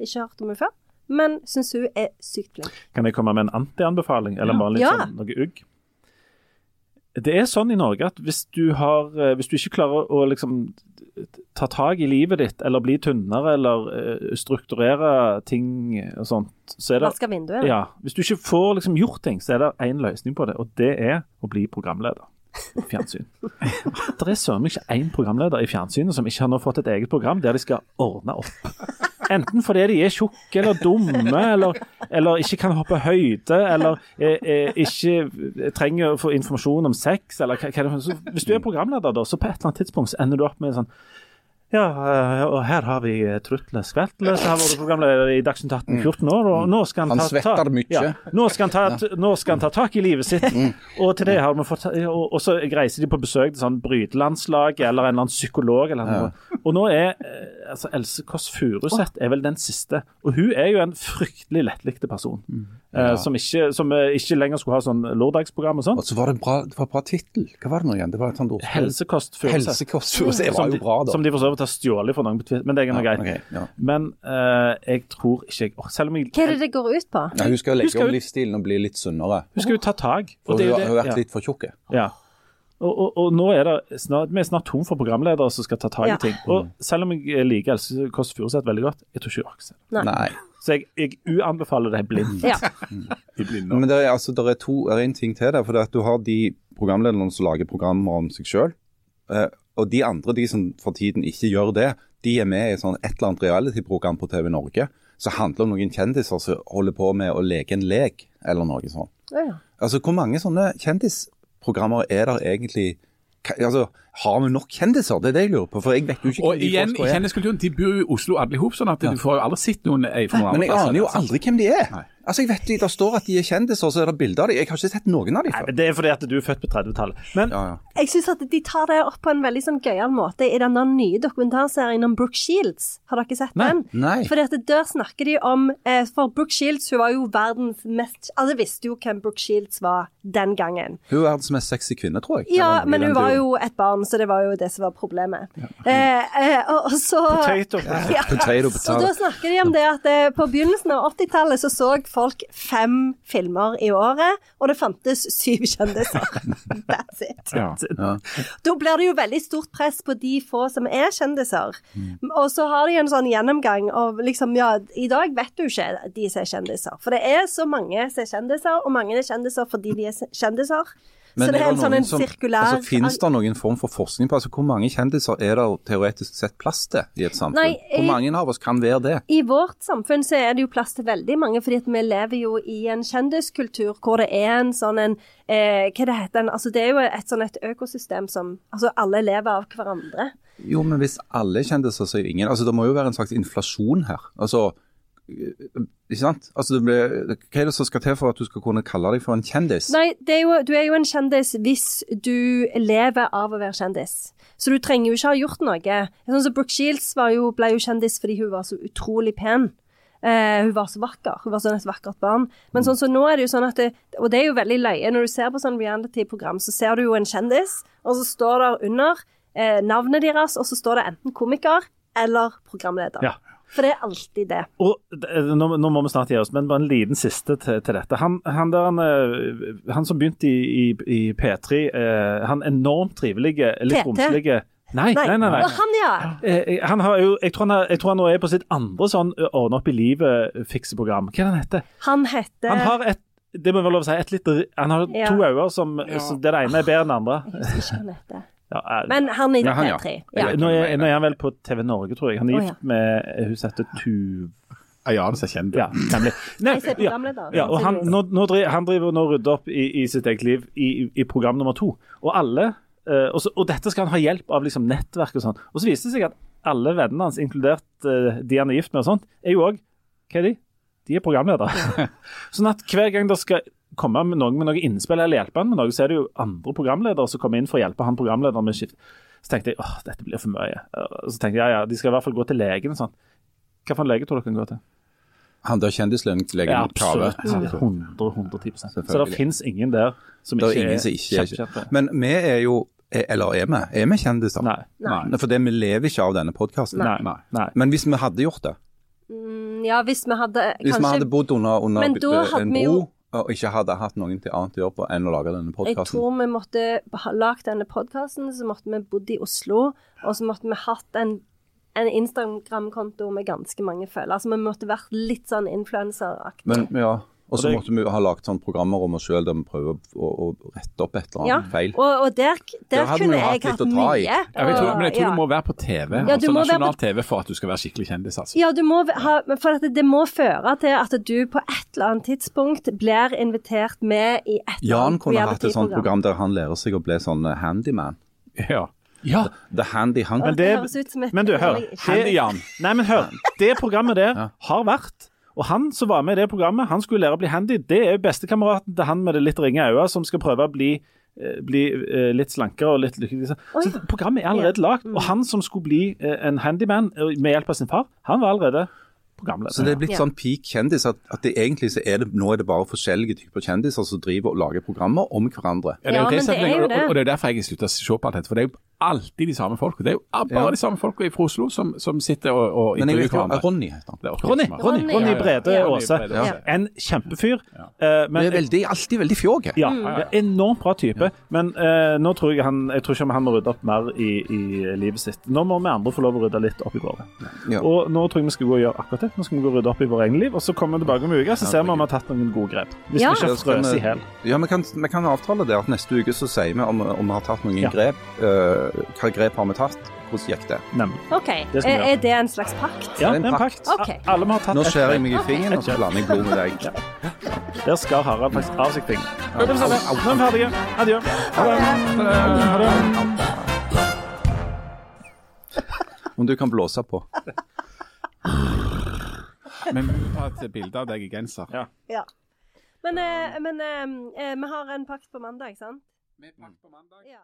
Ikke hørt om henne før, men syns hun er sykt flink. Kan jeg komme med en anti-anbefaling, eller bare litt Ja. sånn noe ugg? Det er sånn i Norge at hvis du, har, eh, hvis du ikke klarer å liksom ta tak i livet ditt, eller bli tynnere, eller eh, strukturere ting og sånt, så er det Vaske vinduet. ja, Hvis du ikke får liksom gjort ting, så er det én løsning på det, og det er å bli programleder. Fjernsyn. Det er søren ikke én programleder i fjernsynet som ikke har nå fått et eget program der de skal ordne opp. Enten fordi de er tjukke eller dumme, eller, eller ikke kan hoppe høyde, eller er, er, ikke trenger å få informasjon om sex, eller hva, hva det er. Hvis du er programleder, da, så på et eller annet tidspunkt ender du opp med sånn ja, eh, og her har vi eh, Trutle Skvertle, som har vært programleder i Dagsnytt 18 14 år. og nå skal han, ta, ta. Ja, nå, skal han ta, nå skal han ta tak i livet sitt. Og til det har vi fått og, og så reiser de på besøk til sånn brytelandslag eller en eller annen psykolog. Eller noe. Og nå er eh, altså Else Kåss Furuseth er vel den siste. Og hun er jo en fryktelig lettlikte person. Eh, som, ikke, som eh, ikke lenger skulle ha sånn lørdagsprogram og sånn. Og så var det en bra, det var en bra tittel. Hva var det nå igjen? Det var et sånt ord. Helsekost. Helsekost. Det Som var jo bra, da. som de for så vidt har stjålet fra noen på Twitter, men det er noe Ja, greit. Okay, ja. Men uh, jeg tror ikke jeg Selv om jeg Hva er det det går ut på? Ja, hun skal legge skal om livsstilen og bli litt sunnere. Hun skal jo ta tak. For hun har hun vært ja. litt for tjukk. Ja. Og, og, og nå er det snart, vi er snart tom for programledere som skal ta tak i Ja. ting. Og selv om jeg liker Else Kåss Furuseth veldig godt, jeg tror ikke hun orker det. Nei. Så jeg, jeg uanbefaler det blindt. Ja. (laughs) Men det er, altså, det er, to, det er en ting til der. For det at du har de programlederne som lager programmer om seg sjøl. og de andre, de som for tiden ikke gjør det, de er med i sånn et eller annet reality-program på TV Norge som handler om noen kjendiser som holder på med å leke en lek, eller noe sånt. Ja. Altså, Hvor mange sånne kjendisprogrammer er der egentlig? Altså, Har vi nok kjendiser? Det er det jeg lurer på. For jeg vet jo ikke Og igjen, i kjendiskulturen, de bor jo i Oslo alle i hop, sånn at du får jo aldri sett noen Nei, Men jeg aner jo aldri hvem de er. Nei. Altså, jeg vet de, Der står at de er kjendiser, og så er det bilder av dem. Jeg har ikke sett noen av dem Nei, før. men Det er fordi at du er født på 30-tallet. Men Ja, ja. Jeg syns at de tar det opp på en veldig sånn gøyal måte i den nye dokumentarserien om Brooke Shields. Har dere sett Nei. den? Nei. Fordi at der snakker de om eh, For Brooke Shields hun var jo verdens mest Alle visste jo hvem Brooke Shields var den gangen. Hun er verdens mest sexy kvinne, tror jeg. Ja, men hun var jo et barn, så det var jo det som var problemet. Eh, eh, og, og så Potato. Ja. Potato, Så potato. da snakker de om det at eh, på begynnelsen av 80-tallet så så folk fem filmer i året, og det fantes syv kjendiser. (laughs) That's it. Ja. Ja. Da blir det jo veldig stort press på de få som er kjendiser. Mm. Og så har de en sånn gjennomgang av liksom, ja, i dag vet du ikke de som er kjendiser. For det er så mange som er kjendiser, og mange er kjendiser fordi de er kjendiser. Men så det er en sånn en som- sirkulær Altså, Finnes det noen form for forskning på altså, hvor mange kjendiser er det teoretisk sett plass til i et samfunn? Nei, Hvor mange av oss kan være det? I vårt samfunn så er det jo plass til veldig mange, fordi vi lever jo i en kjendiskultur hvor det er en sånn en eh, Hva det heter? Altså det er jo et sånn et økosystem som Altså alle lever av hverandre. Jo, men hvis alle er kjendiser, så er jo ingen Altså, det må jo være en slags inflasjon her. Altså Ikke sant? Altså, det blir, hva er det som skal til for at du skal kunne kalle deg for en kjendis? Nei, det er jo, du er jo en kjendis hvis du lever av å være kjendis. Så du trenger jo ikke ha gjort noe. Sånn som Brooke Shields var jo, ble jo kjendis fordi hun var så utrolig pen. Uh, hun var så vakker. Hun var sånn et vakkert barn. Men sånn som nå er det jo sånn at det, Og det er jo veldig løye. Når du ser på sånn reality-program, så ser du jo en kjendis, og så står det under eh, navnet deres, og så står det enten komiker eller programleder. Ja. For det er alltid det. Og nå, nå må vi snart gi oss, men bare en liten siste til, til dette. Han, han, der, han, eh, han som begynte i, i, i P3, eh, han enormt trivelige, litt romslige Nei, nei, nei. nei. Han, ja. Eh, han har jo, jeg, tror han er, jeg tror han nå er på sitt andre sånn ordne opp i livet-fikseprogram. Hva er det han heter? Han heter Han har et det må være lov å si, et litt, han har Ja. to øyne som, som det ene er bedre enn det andre. Jeg husker ikke hva han heter. Ja, er, Men han er i Ja, han, ja. P3. Ja. Ja. nå, er, nå er han vel på TV Norge, tror jeg. Han er gift med hun som heter Tuv... Ja, han er ser kjent ut. Ja, nemlig. (laughs) Nei, ja. Ja, og han, nå, nå driver, han driver nå rydder opp i, i sitt eget liv i, i- i program nummer to. Og alle uh, og, så, og dette skal han ha hjelp av liksom, nettverk og sånn. Og så viser det seg at alle vennene hans, inkludert uh, de han er gift med og sånt, er jo òg Hva er de? De er programledere. (laughs) sånn at hver gang det skal komme med noen med noe innspill eller hjelpe han med noe, så er det jo andre programledere som kommer inn for å hjelpe han programlederen med skift. Så tenkte jeg åh, dette blir for mye. Så tenkte jeg ja, ja, de skal i hvert fall gå til legen sånn. Hva for en lege tror dere kan gå til? Han der kjendislegen Ja, Kave. absolutt. 100, 110 Så det finnes fins ingen der som ikke er ingen som ikke er kjempekjente. Men vi er jo er- Eller er vi? Er vi kjendiser? Nei. Nei. For det, vi lever ikke av denne podkasten. Nei. Nei. Nei. Men hvis vi hadde gjort det, Mm, Ja, hvis vi hadde hvis kanskje vi hadde bodd under, under Men da hadde en vi bro jo- og ikke hadde hatt noen til annet å gjøre på enn å lage denne Jeg tror vi måtte ha lagd denne podkasten, så måtte vi bodd i Oslo, og så måtte vi hatt en, en Instagram-konto med ganske mange følgere. Altså vi måtte vært litt sånn influenseraktig. Men ja, og så måtte vi ha lagd sånn programmer om oss sjøl der vi prøver å, å rette opp et eller Ja, annet feil. og, og der, der Der kunne jeg hatt mye. Ja, jeg tror, men jeg tror Ja. du må være på TV, Ja, altså nasjonal på- TV, for at du skal være skikkelig kjendis. altså. Ja, du må ha, for at det, det må føre til at du på et eller annet tidspunkt blir invitert med i et eller Jan kunne hatt et sånt program der han lærer seg å bli sånn eh, handyman. Ja. ja. The Handy Hunk. Men Det det, høres ut som et men du, hør. (laughs) Handy-Jan. Nei, men hør. Det programmet der Ja. har vært Og han som var med i det programmet, han skulle lære å bli handy. Det er bestekameraten til han med det litt ringe øyet som skal prøve å bli, eh, bli eh, litt slankere og litt lykkelig. Så programmet er allerede lagd. Og han som skulle bli eh, en handyman med hjelp av sin far, han var allerede programleder. Så det er blitt sånn peak kjendis at, at det egentlig så er det, nå er det bare forskjellige typer kjendiser som driver og lager programmer om hverandre. Ja, det er jo det, men det er jo og, det. og det er derfor jeg har slutta å se på alt dette. For det er jo alltid de samme folka. Det er jo bare Ja. de samme folka fra Oslo som, som sitter og, og Men jeg intervjuer vet ikke, hverandre. Ronny heter han. Ronny, Ronny, Ronny, Ronny. Brede Ja. Aase. Ja. En kjempefyr. eh, men Men det er veldig, alltid veldig fjåge. Ja, ja, enormt bra type. Men uh, nå tror jeg han Jeg tror ikke han må rydde opp mer i, i livet sitt. Nå må vi andre få lov å rydde litt opp i våre. Ja. Og nå tror jeg vi skal gå og gjøre akkurat det. Nå skal vi gå og rydde opp i vårt eget liv, og så kommer vi tilbake om en uke, så ser vi om vi har tatt noen gode grep. Hvis Ja. vi ikke har skal frøs vi- i hjel. Ja, vi kan, vi kan avtale det at neste uke så sier vi om, om vi har tatt noen Ja. grep. eh, hva grep har vi tatt? Hvordan gikk det? Nemlig. OK. Det Er, er det en slags pakt? Ja, Det er en en pakt. pakt. Okay. Alle må ha tatt Nå skjærer jeg meg i fingeren, og så blander jeg blod med deg. Der skal Harald faktisk av seg fingeren. Nå er vi ferdige. Adjø. Ha det. Om du kan blåse på. Men vi må ta et bilde av deg i genser. Ja. Ja. Men, eh, men eh, eh, vi har en pakt på mandag, sant? Med pakt på mandag. Ja.